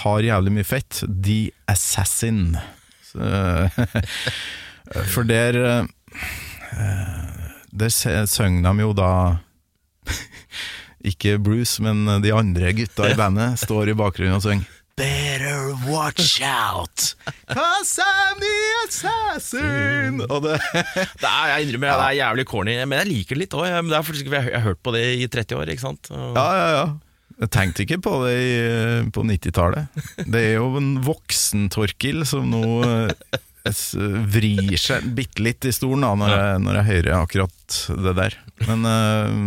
har jævlig mye fett. The Assassin. Så, for der eh, Der synger de jo da ikke Bruce, men de andre gutta i bandet står i bakgrunnen og synger Better watch out, cause I'm the assassin. Og det, Det er, jeg innrømmer det er jævlig corny, men jeg liker det litt òg. Er jeg har hørt på det i 30 år. ikke sant? Og, ja, ja, ja. Jeg tenkte ikke på det i, på 90-tallet. Det er jo en voksen Torkil som nå eh, vrir seg bitte litt i stolen da, når, jeg, når jeg hører akkurat det der. Men eh,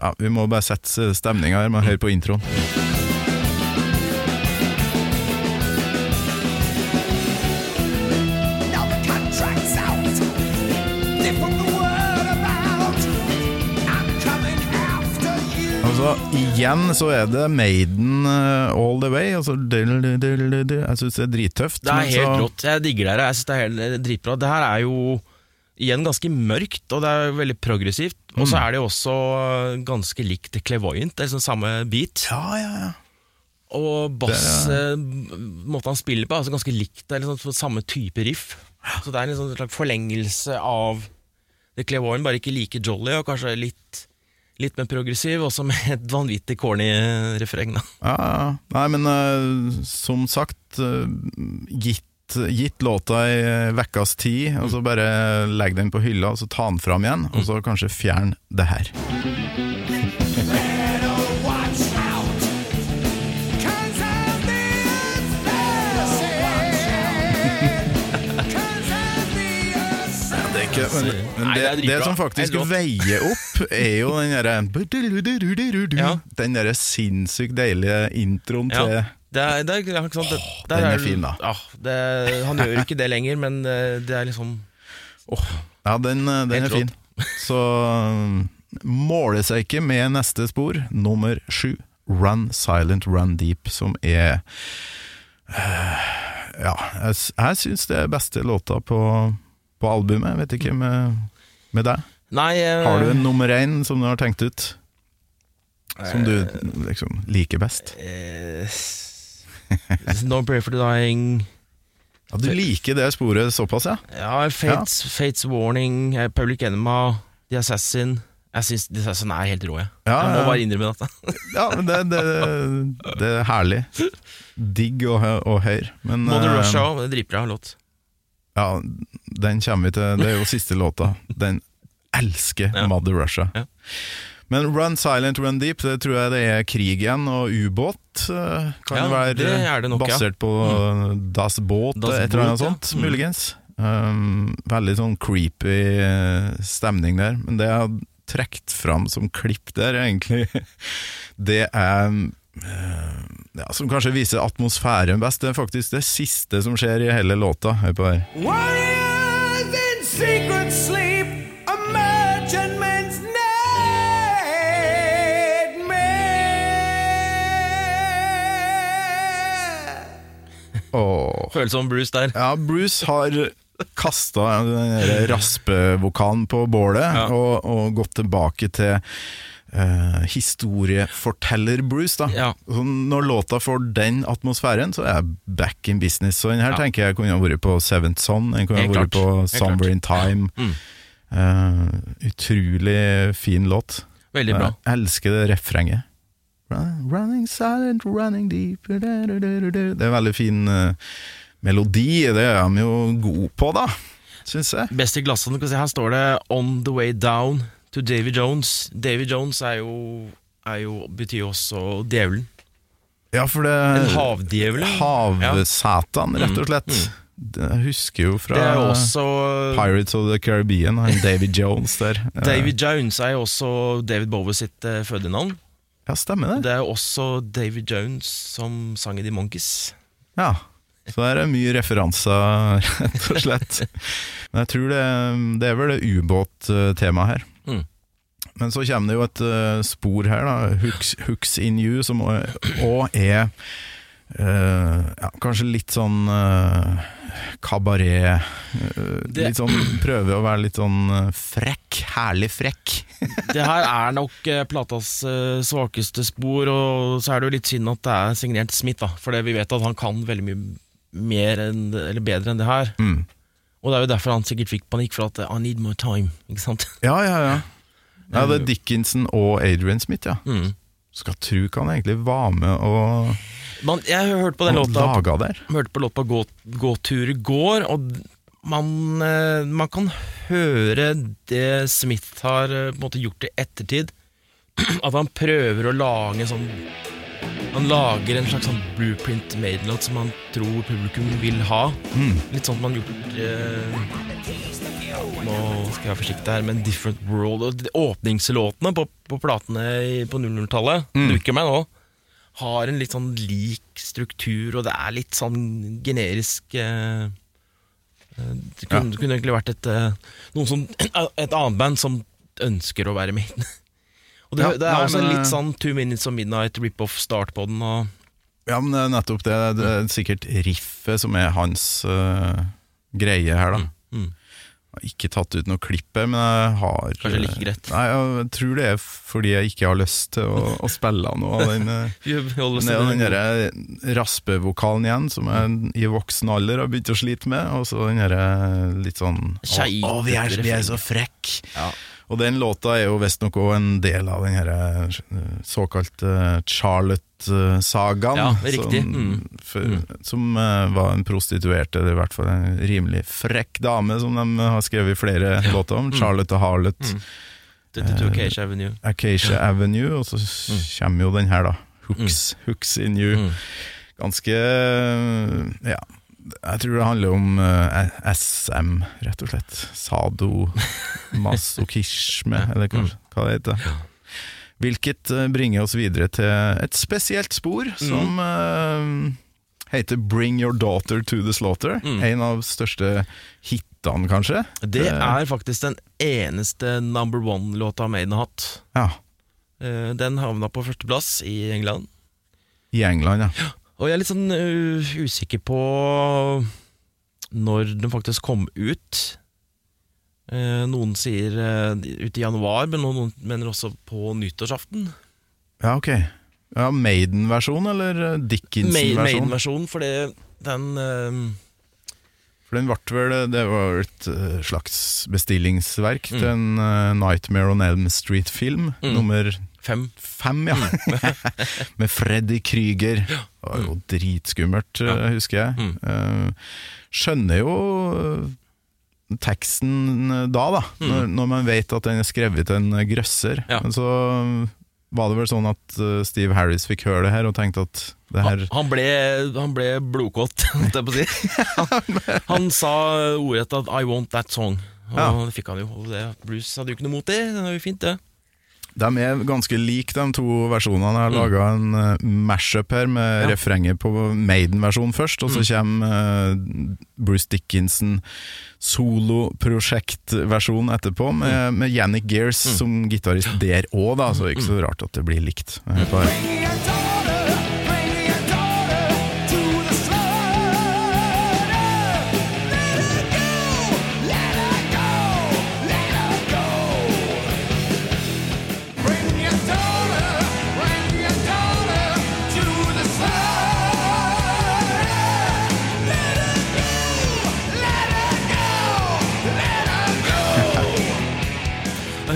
ja, vi må bare sette stemninga her med å høre på introen. Altså, Så igjen så er det Maiden uh, all the way. Altså, dil- dil- dil- jeg syns det er drittøft. Det er helt rått. Jeg digger det her. Jeg synes det er helt eh, dritbra. Det her er jo igjen ganske mørkt, og det er veldig progressivt. Og Mm. så er det jo også eh, ganske likt Clairvoyant. Det er liksom samme beat. Ja, ja, ja. Og bass, eh, måten han spiller på, er altså ganske likt. Det er liksom samme type riff. Så det er en liksom slags forlengelse av The Clairvoyant, bare ikke like jolly, og kanskje litt, litt mer progressiv, også med et vanvittig corny refreng. Da. Ja, ja. Nei, men uh, som sagt, uh, gitt, gitt låta i vekkas tid, og så bare legg den på hylla, og så ta den fram igjen, og så kanskje fjern det her. Men, men det, det er som faktisk veier opp, er jo den derre Ja. Den derre sinnssykt deilige introen til Det er, det er, ikke sant? Det, den er fin, da. Ja, det, han gjør ikke det lenger, men eh, det er liksom Ja, den, eh, den er fin. Så um, måler seg ikke med neste spor, nummer sju. Run Silent Run Deep, som er eh, Ja, jeg, jeg syns det er beste låta på, på albumet. Vet ikke med, med deg. Nei uh, Har du en nummer én som du har tenkt ut? Som du liksom liker best? eh, No prayer for the Dying Ja, du liker det sporet såpass, ja? Ja, Fates, Fates Warning, eh, Public Enema, The Assassin Jeg syns The Assassin er helt rå, jeg. Ja, jeg må bare innrømme dette. Ja, men det, det, det er herlig. Digg og, og høyr. Men, Mother uh, Russia òg, dritbra låt. Ja, den kommer vi til. Det er jo siste låta. Den elsker Ja. Mother Russia. Ja. Men Run Silent, Run Deep, det tror jeg det er krig igjen, og ubåt eh, kan Ja, være det er det nok, basert på Das Båt, Das et eller annet sånt, Mm. muligens. Um, veldig sånn creepy eh, stemning der. Men det jeg har trukket fram som klipp der, egentlig, det er eh, ja, Som kanskje viser atmosfæren best. Det er faktisk det siste som skjer i hele låta. Hør på her. Åh. Føles som Bruce der. Ja, Bruce har kasta den raspevokalen på bålet Ja. og, og gått tilbake til eh, historieforteller-Bruce. da Ja. Når låta får den atmosfæren, så er jeg back in business. Så den her Ja. tenker jeg kunne ha vært på Seventh Son, den kunne ha vært på Summer in Time. Mm. Eh, utrolig fin låt. Veldig bra. Jeg elsker det refrenget. Running silent, running deep. Det er veldig fin uh, melodi. Det er de jo gode på, da, syns jeg. Best i glassene. kan vi se, Her står det 'On the way down to Davy Jones'. Davy Jones er jo, er jo, betyr jo også djevelen. Ja, for det En havdjevel. Havsatan, rett og slett. Mm. Det- Jeg husker jo fra også Pirates of the Caribbean, Davy Jones der. David Jones er jo også David Bowie sitt uh, fødenavn. Ja, stemmer det. Det er også Davy Jones som sang i The Monkeys. Ja. Så der er mye referanser, rett og slett. Men jeg tror det, det er vel det ubåttemaet her. Mm. Men så kommer det jo et uh, spor her, da. Hooks, Hooks in you, som òg er uh, ja, kanskje litt sånn uh, kabaret Litt sånn Prøver å være litt sånn frekk. Herlig frekk. Det her er nok platas svakeste spor, og så er det jo litt synd at det er signert Smith, da. For vi vet at han kan veldig mye mer enn, eller bedre enn det her. Mm. Og det er jo derfor han sikkert fikk panikk, for at eh, I need more time. Ikke sant? Ja, ja, ja. Ja, det er Dickinson og Adrian Smith, ja. Mm. Skal tru ikke han egentlig var med og, Man, jeg har hørt på den låta laga der. hørte på låta gå, 'Gåtur i går', og man, eh, man kan høre det Smith har eh, på en måte gjort i ettertid. At han prøver å lage en sånn Han lager en slags sånn blueprint made-låt som han tror publikum vil ha. Mm. Litt sånn man har gjort eh, Nå skal jeg være forsiktig her, men Different World og Åpningslåtene på, på platene på 00-tallet, Mm. dukker meg nå, har en litt sånn lik struktur, og det er litt sånn generisk eh, eh, Det kunne, ja. kunne egentlig vært et, eh, noen som, et annet band som ønsker å være med. Og det, Ja, det er nei, også men, litt eh, sånn Two Minutes of Midnight rip-off start på den. Og Ja, men det er nettopp det. Det er sikkert riffet som er hans uh, greie her, da. mm. Jeg har ikke tatt ut noe klipp her, men jeg har Kanskje like greit. Nei, jeg tror det er fordi jeg ikke har lyst til å, å spille noe av den. eh, den derre raspevokalen igjen, som jeg i voksen alder har begynt å slite med. Og så den derre litt sånn Å, å, vi, er, vi er så frekke! Ja. Og den låta er jo visstnok òg en del av den herre eh, såkalte Charlotte-sagaen. Ja, riktig. Som, Mm. for, som eh, var en prostituert, eller i hvert fall en rimelig frekk dame, som de har skrevet flere låter om. Charlotte og Harlot. Mm. 22 Acacia Avenue. Acacia Avenue, og så kommer jo den her, da. Hooks, Hooks in You. Mm. Ganske Ja. Jeg tror det handler om uh, SM, rett og slett. Sadomasochisme, eller hva, hva det heter. Hvilket eh, bringer oss videre til et spesielt spor, som uh, heter Bring Your Daughter to the Slaughter. Mm. En av største hitene, kanskje. Det er faktisk den eneste number one-låta Maiden har hatt. Ja, Uh, Den havna på førsteplass i England. i England, ja. Og jeg er litt sånn uh, usikker på når den faktisk kom ut. Uh, noen sier uh, ut i januar, men noen mener også på nyttårsaften. Ja, ok. Ja, Maiden-versjon, eller Dickinson-versjon? Maiden-versjonen, for det, den For den ble vel Det var et eh, slags bestillingsverk Mm. til en uh, Nightmare on Elm Street-film, Mm. nummer fem. fem, ja. Med Freddy Krüger. Det var jo dritskummelt, ja. husker jeg. Mm. Eh, skjønner jo eh, teksten eh, da, da. Når, når man vet at den er skrevet til en grøsser. Mm. Ja. Men så var det vel sånn at eh, Steve Harris fikk høre det her og tenkte at det her Han, ble, han ble blodkåt, holdt jeg på å si. Han, han sa ordrett at 'I want that song'. Og Ja. det fikk han jo. Og det, Bruce hadde jo ikke noe mot det. Det er jo fint, det. De er ganske like, de to versjonene. Jeg har laga en uh, mashup her med Mm. Ja. refrenget på Maiden-versjonen først, og så Mm. kommer uh, Bruce Dickinson soloprosjektversjonen etterpå, Mm. med, med Yannick Gears som gitarist der òg, så det er ikke Mm. så rart at det blir likt. Hør på her.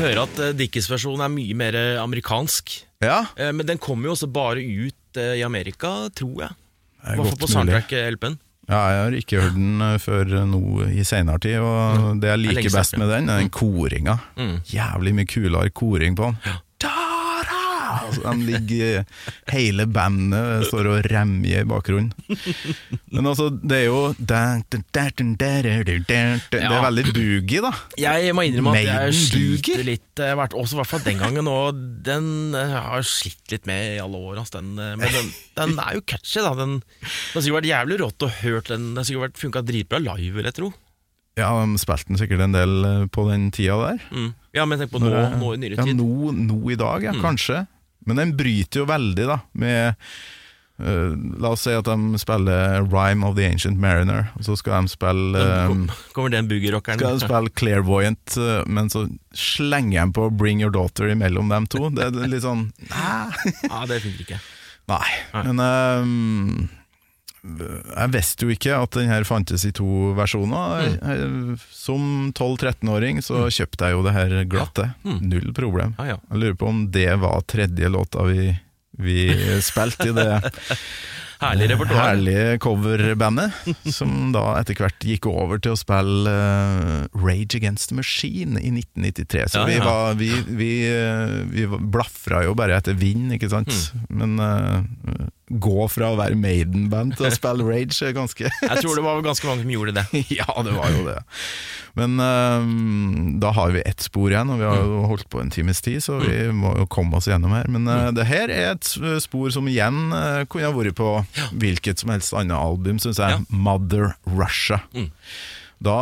Hører at uh, Dickies versjon er mye mer eh, amerikansk. Ja, Eh, men den kommer jo også bare ut eh, i Amerika, tror jeg. I er hvert fall på soundtrack-LP-en. Ja, jeg har ikke hørt den eh, før nå i senere tid, og det jeg liker best med den, er den koringa. Mm. Jævlig mye kulere koring på den. Tara! Altså, de ligger Hele bandet står og remjer i bakgrunnen. Men altså, det er jo Det er veldig boogie, da. Jeg må innrømme at jeg sliter litt har vært også i hvert fall den gangen, og den eh, har jeg slitt litt med i alle år. Altså, Den, eh, men den, den er jo catchy, da. Den, det har sikkert vært jævlig rått å hørt den. Det har sikkert funka dritbra live, vil jeg tro. Ja, de spilte den sikkert en del eh, på den tida der. Mm. Ja, men tenk på nå, nå i nyere Ja, tid. nå, nå i dag, ja, kanskje. Men den bryter jo veldig, da, med uh, La oss si at de spiller Rhyme of the Ancient Mariner, og så skal de spille eh, Kommer den boogie-rockeren? skal de spille Clairvoyant, uh, men så slenger de på Bring Your Daughter imellom dem to. Det er litt sånn Ja, det funker ikke. Nei. Nei. Men eh, jeg visste jo ikke at den her fantes i to versjoner. Mm. Som 12-13-åring så kjøpte jeg jo det her glatte. Mm. Null problem. Ja, ja. Jeg lurer på om det var tredje låta vi, vi spilte i det Herlig repertoar. herlige coverbandet, som da etter hvert gikk over til å spille eh, Rage Against the Machine i 1993. Så Ja, vi, ja. var, vi, vi, eh, vi blafra jo bare etter vind, ikke sant? Mm. Men eh, gå fra å være Maiden-band til å spille Rage ganske Jeg tror det var ganske mange som gjorde det. Ja, det var jo det. Men eh, da har vi ett spor igjen, og vi har jo holdt på en times tid, så vi må jo komme oss gjennom her. Men uh, det her er et spor som igjen uh, kunne ha vært på hvilket som helst annet album, syns jeg. Ja. Mother Russia. Mm. Da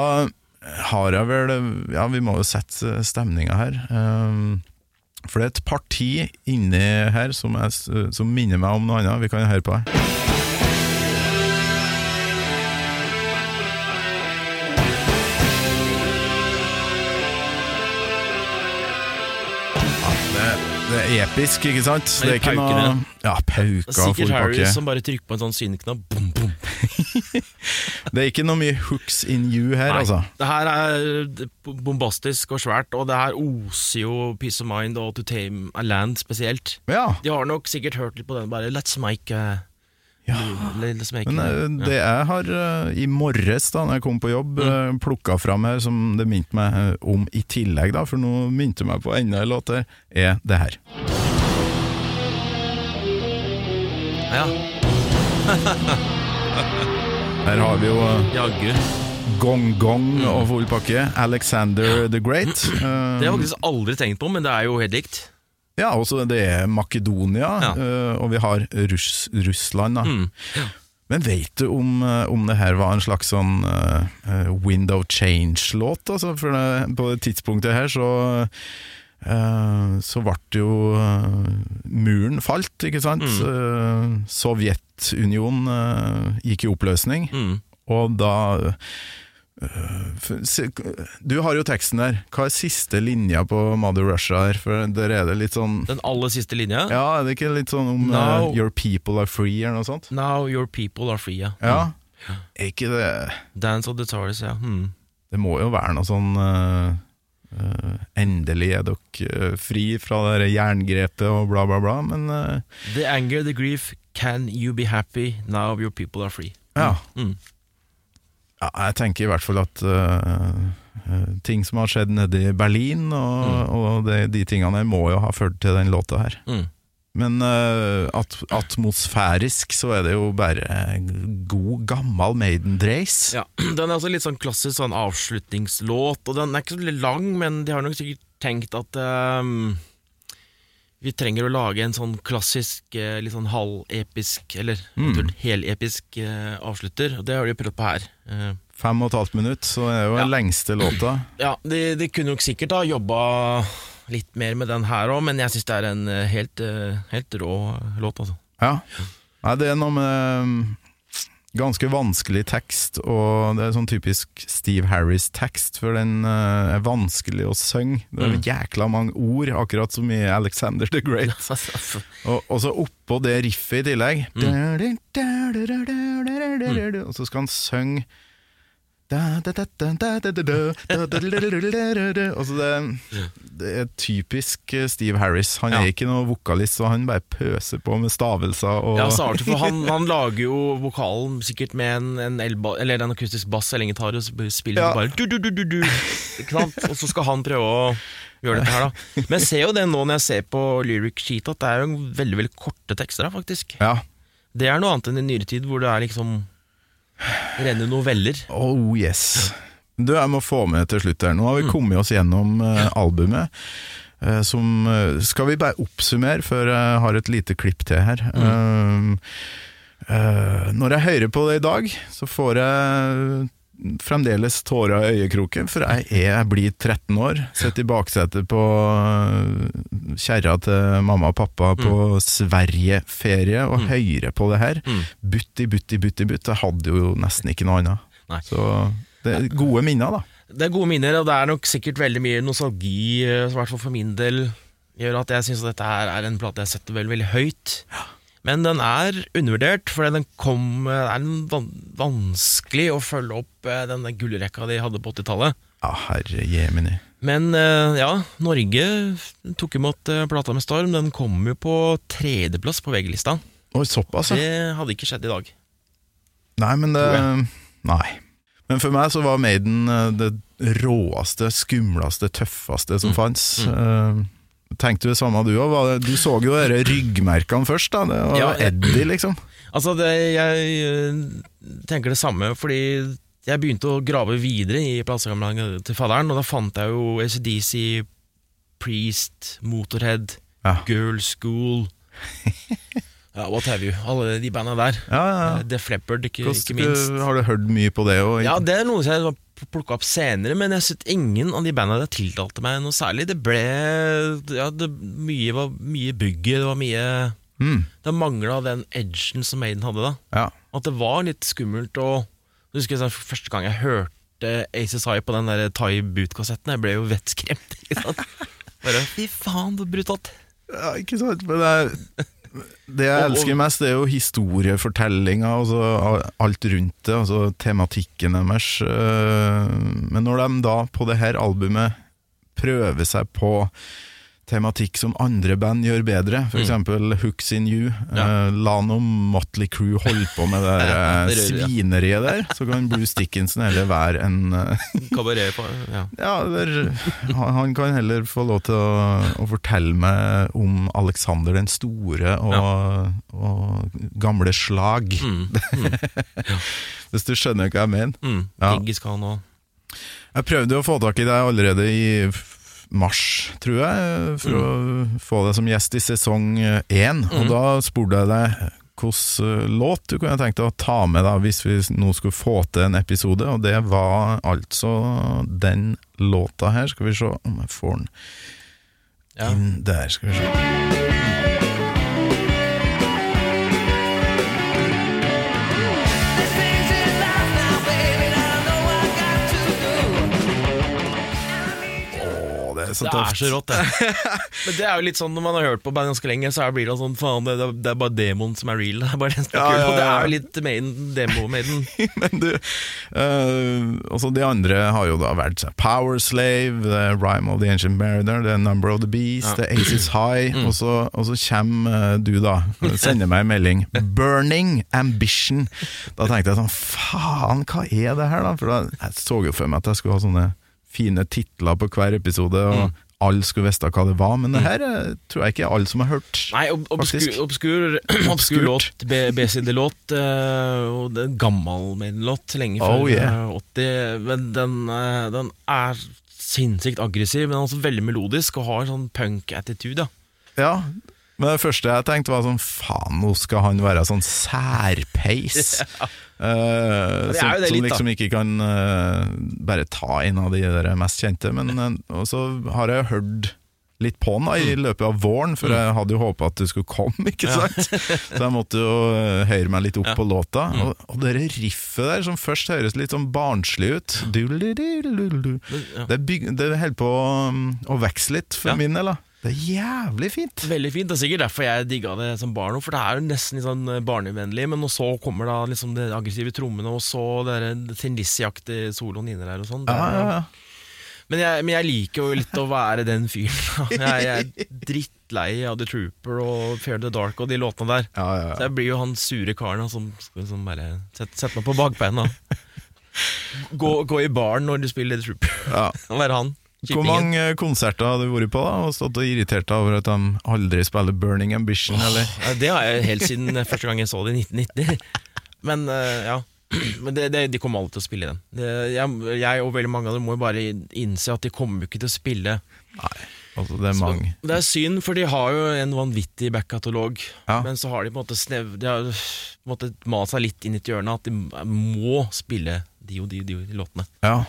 har jeg vel Ja, vi må jo sette stemninga her. Um, For det er et parti inni her som, er, som minner meg om noe annet. Vi kan høre på det. Det, det er episk, ikke sant? Det er ikke noe paukene. Ja, pauka Det er sikkert Harry som bare trykker på en sånn syneknapp. Boom, boom. Det er ikke noe mye hooks in you her, Nei, altså. Det her er bombastisk og svært, og det her oser jo Peace of Mind og To Tame a Land spesielt. Ja, De har nok sikkert hørt litt på den, bare Let's make uh, Ja. Let's make men eh, det jeg har eh, i morges da når jeg kom på jobb, mm. plukka fram her, som det minte meg eh, om i tillegg, da, for nå minte meg på enda en låt er det her. Ja, Her har vi jo eh, jaggu. Gong Gong og full pakke. Alexander the Great. Eh, Det har jeg faktisk aldri tenkt på, men det er jo helt likt. Ja, også det er Makedonia, Ja. eh, og vi har Russ, Russland. da. Mm. Men vet du om, om det her var en slags sånn eh, window change-låt? Altså, for det, på det tidspunktet her så så ble jo eh, muren falt, ikke sant? Mm. Sovjetunionen eh, gikk i oppløsning, Mm. og da eh, Du har jo teksten der. Hva er siste linja på Mother Russia her? For der er det litt sånn Den aller siste linja. Ja, er det ikke litt sånn om Now, uh, Your people are free, eller noe sånt? Now your people are free, ja. Ja. Er ikke det Dance of the Tars, ja. Mm. Det må jo være noe sånn eh, eh, Endelig er dere uh, fri fra det jerngrepet og bla, bla, bla, men uh, The anger, the grief, can you be happy? Now your people are free. ja. Mm. ja. Jeg tenker i hvert fall at ting som har skjedd nede i Berlin, og, og det, de tingene må jo ha ført til den låta her. Mm. Men uh, at, atmosfærisk så er det jo bare god, gammel Maiden-dreis. Ja, Den er også litt sånn klassisk sånn avslutningslåt, og den er ikke så veldig lang, men de har nok sikkert tenkt at um, vi trenger å lage en sånn klassisk, eh, litt sånn halvepisk, eller mm. helepisk eh, avslutter, og det har de prøvd på her. Eh, Fem og et halvt minutt, så er det jo Ja. den lengste låta. ja, de, de kunne nok sikkert ha jobba litt mer med den her òg, men jeg syns det er en eh, helt, eh, helt rå låt, altså. Ja. Nei, det er noe med mm, ganske vanskelig tekst, og det er sånn typisk Steve Harris-tekst, for den eh, er vanskelig å synge. Det er Mm. jækla mange ord, akkurat som i Alexander the Great. Og, og så oppå det riffet i tillegg. Og så skal han synge Altså det, det er typisk eh, Steve Harris. Han er Ja. ikke noe vokalist, så han bare pøser på med stavelser. Og, Ja, så artig, for han, han lager jo vokalen sikkert med en, en, elba, eller en akustisk bass eller en gitar, og så spiller Ja. han bare du, du, du, du, du? Og så skal han prøve å gjøre dette her, da. Men jeg ser jo det nå når jeg ser på lyric sheet, at det er jo veldig veldig korte tekster her, faktisk. ja. Det er noe annet enn i nyere tid, hvor det er liksom rene noveller. Oh yes. Du, jeg må få med til slutt her. Nå har vi kommet oss gjennom uh, albumet. Uh, som uh, Skal vi bare oppsummere før jeg har et lite klipp til her? Eh, når jeg hører på det i dag, så får jeg fremdeles tårer i øyekroken, for jeg er blitt 13 år. Sitter i baksetet på eh, kjerra til mamma og pappa på Sverigeferie og hører på det her. Mm. Butti, butti, butti, butti. Jeg hadde jo nesten ikke noe annet. Nei. Så det er gode minner, da. Det er gode minner, og det er nok sikkert veldig mye nostalgi, eh, i hvert fall for min del, gjør at jeg syns dette her er en plate jeg setter veldig, veldig høyt. Men den er undervurdert, for den kom Det er en van vanskelig å følge opp eh, denne gullrekka de hadde på 80-tallet. Ja, herre jemini. Men eh, ja, Norge tok imot eh, plata med storm. Den kom jo på tredjeplass på VG-lista. Oi, såpass, ja. Det hadde ikke skjedd i dag. Nei, men det Nei. Men for meg så var Maiden eh, det råeste, skumleste, tøffeste som fantes. Eh, Tenkte du det samme du òg? Du så jo de ryggmerkene først, da. Det var Ja, Eddie, liksom. Altså, det, jeg øh, tenker det samme, fordi jeg begynte å grave videre i platesamlingen til fadderen, og da fant jeg jo ACDC, Priest, Motorhead, Ja. Girl School. Ja, What Have You. Alle de banda der. Ja, ja. Eh, Def ikke, Hvordan, ikke minst. Har du hørt mye på det? Og, Ja, det er noe jeg har plukka opp senere, men jeg synes ingen av de banda der tiltalte meg noe særlig. Det ble ja, det, mye, var mye bygget, det var mye Mm, Det mangla den edgen som Maiden hadde da. ja. At det var litt skummelt å Jeg husker sånn, Første gang jeg hørte Aces High på den der Thai Boot-kassetten, jeg ble jo vettskremt. Ikke sant? Bare fy faen, så brutalt. ja, ikke sant? Men det, det jeg elsker mest, det er jo historiefortellinga, altså alt rundt det, altså tematikken deres. øh, Men når de da på det her albumet prøver seg på tematikk som andre band gjør bedre, f.eks. eksempel Hooks in You. Mm. Ja. Uh, La nå Motley Crew holde på med det der, det svineriet der, så kan Bruce Dickinson heller være en eh, Kabaret på Ja. Ja, der, han, han kan heller få lov til å, å fortelle meg om Alexander den store og, og gamle slag. Mm, Hvis du skjønner hva jeg mener. mm. Ja. Jeg prøvde å få tak i deg allerede i mars, tror jeg, for å få deg som gjest i sesong én. Og da spurte jeg deg hvilken låt du kunne tenkt deg å ta med da, hvis vi nå skulle få til en episode, og det var altså den låta her. Skal vi se om jeg får den ja. inn der. Skal vi se. Så Det er så rått, det. Men det er jo litt sånn når man har hørt på band ganske lenge, så blir det sånn faen, det, det er bare demoen som er real. Det er bare det som er Ja, ja, Og det er jo litt maiden, demo-maiden. Men du, uh, altså de andre har jo da vært Power Slave, The Rhyme of the Ancient Mariner, The Number of the Beast, The Aces High, og, så, og så kommer eh, du da, sender meg en melding, Burning Ambition. Da tenkte jeg sånn, faen, hva er det her da? For da, jeg så jo for meg at jeg skulle ha sånne fine titler på hver episode, og alle skulle visst hva det var, men det her eh, tror jeg ikke alle som har hørt. Nei, ob obskur, obskur, obskur låt, B- B-side-låt, eh, og det er en gammel Maiden-låt, lenge før Oh, yeah. eh, 80, men den, eh, den er sinnssykt aggressiv, men også veldig melodisk, og har sånn punk-attitude, da. Ja, men det første jeg tenkte var sånn Faen, nå skal han være sånn særpeis. Eh, er som, som liksom ikke kan uh, bare ta en av de der mest kjente. Men uh, så har jeg hørt litt på den da, i Mm. løpet av våren, for jeg hadde jo håpa at du skulle komme, ikke sant? Så jeg måtte jo høre meg litt opp på låta. Mm. Og, og det riffet der, som først høres litt sånn barnslig ut. Det, byg, det holder på å vokse litt, for min del. da Det er jævlig fint. Veldig fint, det er sikkert derfor jeg digga det som barn, for det er jo nesten litt sånn barnevennlig, men så kommer da liksom de aggressive trommene, og så tennisjaktig Lizzie-aktige soloen inni der og sånn. Ja, ja, ja. Men, jeg, men jeg liker jo litt å være den fyren. Jeg, jeg er drittlei av The Trooper og Fear the Dark og de låtene der. ja, ja, Så jeg blir jo han sure karen som, som bare setter sett meg på bakbeina. Gå, gå i baren når du spiller The Trooper. ja. Være han. Hvor mange konserter har du vært på da og stått og irritert deg over at de aldri spiller Burning Ambition? eller? Det har jeg helt siden første gang jeg så det i 1990. Men eh, ja Men det, det, de kommer alle til å spille den. Det, jeg, jeg og veldig mange av dem må jo bare innse at de kommer jo ikke til å spille. Nei, altså det er mange. Det er synd, for de har jo en vanvittig backkatalog. Ja. Men så har de på en måte snev De har på en måte malt seg litt inn i et hjørne at de må spille de og de, de, de låtene. Ja,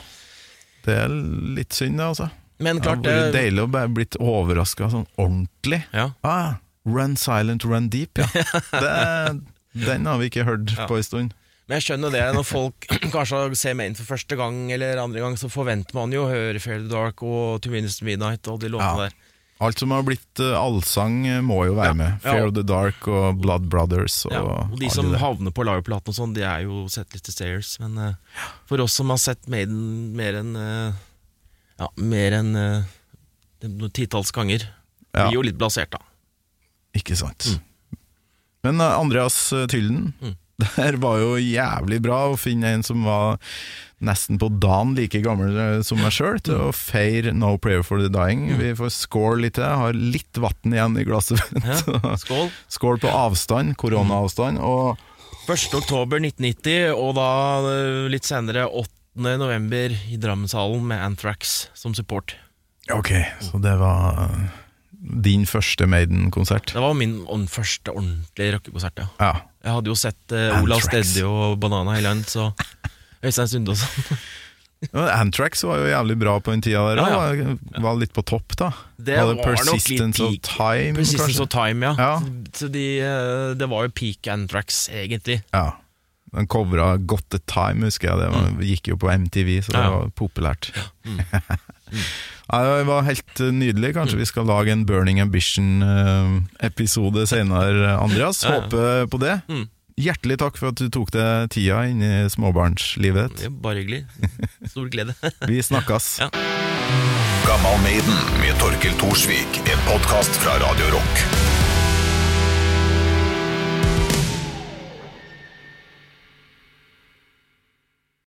det er litt synd, det, altså. Men klart vært det, deilig å bare blitt overraska sånn ordentlig. ja. Ah, run silent, run deep, ja. Det, den har vi ikke hørt Ja. på en stund. Men jeg skjønner det, når folk kanskje ser Maine for første gang eller andre gang, så forventer man jo å høre Fair the Dark og To Minutes Midnight og de låtene Ja. der. Alt som har blitt uh, allsang, eh, må jo være Ja. med. Ja. Fear of the Dark og Blood Brothers. Og, Ja, og de som det. havner på liveplaten og sånn, de er jo Setlist Stairs. Men eh, for oss som har sett Maiden mer enn uh, Ja, mer enn uh, noen titalls ganger, Ja. blir jo litt blasert, da. Ikke sant. Men eh, Andreas Tylden, Mm. der var jo jævlig bra å finne en som var nesten på dagen like gammel eh, som meg sjøl, til Mm. å feire No Prayer for the Dying. Vi får score litt til. Har litt vann igjen i glasset. Ja, skål. Skål på avstand, koronaavstand. Og 1. oktober 1990, og da eh, litt senere 8. november i Drammenshallen med Anthrax som support. ok, så det var din første Maiden-konsert? Det var min første ordentlige rockekonsert, ja. Ja. Jeg hadde jo sett uh, Olav Steddy Stedje og Banana Island, så Øystein Sunde og sånn. Ja, var jo jævlig bra på den tida der. Ja, ja. Var, var litt på topp, da. Det var var nok litt Persistence of peak. Time, Persistence kanskje? of Time, ja. Ja. Så de, eh, det var jo peak Antrax, egentlig. Ja. Den covra Got the Time, husker jeg. Det var, gikk jo på MTV, så det Mm. Var populært. Ja, det var helt eh, nydelig. Mm. Kanskje vi skal lage en Burning Ambition-episode senere, Andreas. Ja, ja. Håper på det. Mm. Hjertelig takk for at du tok deg tida inn i småbarnslivet Det ditt. er bare hyggelig. Stor glede. Vi snakkes. Ja. Gammal Maiden med Torkil Thorsvik. En podkast fra Radio Rock.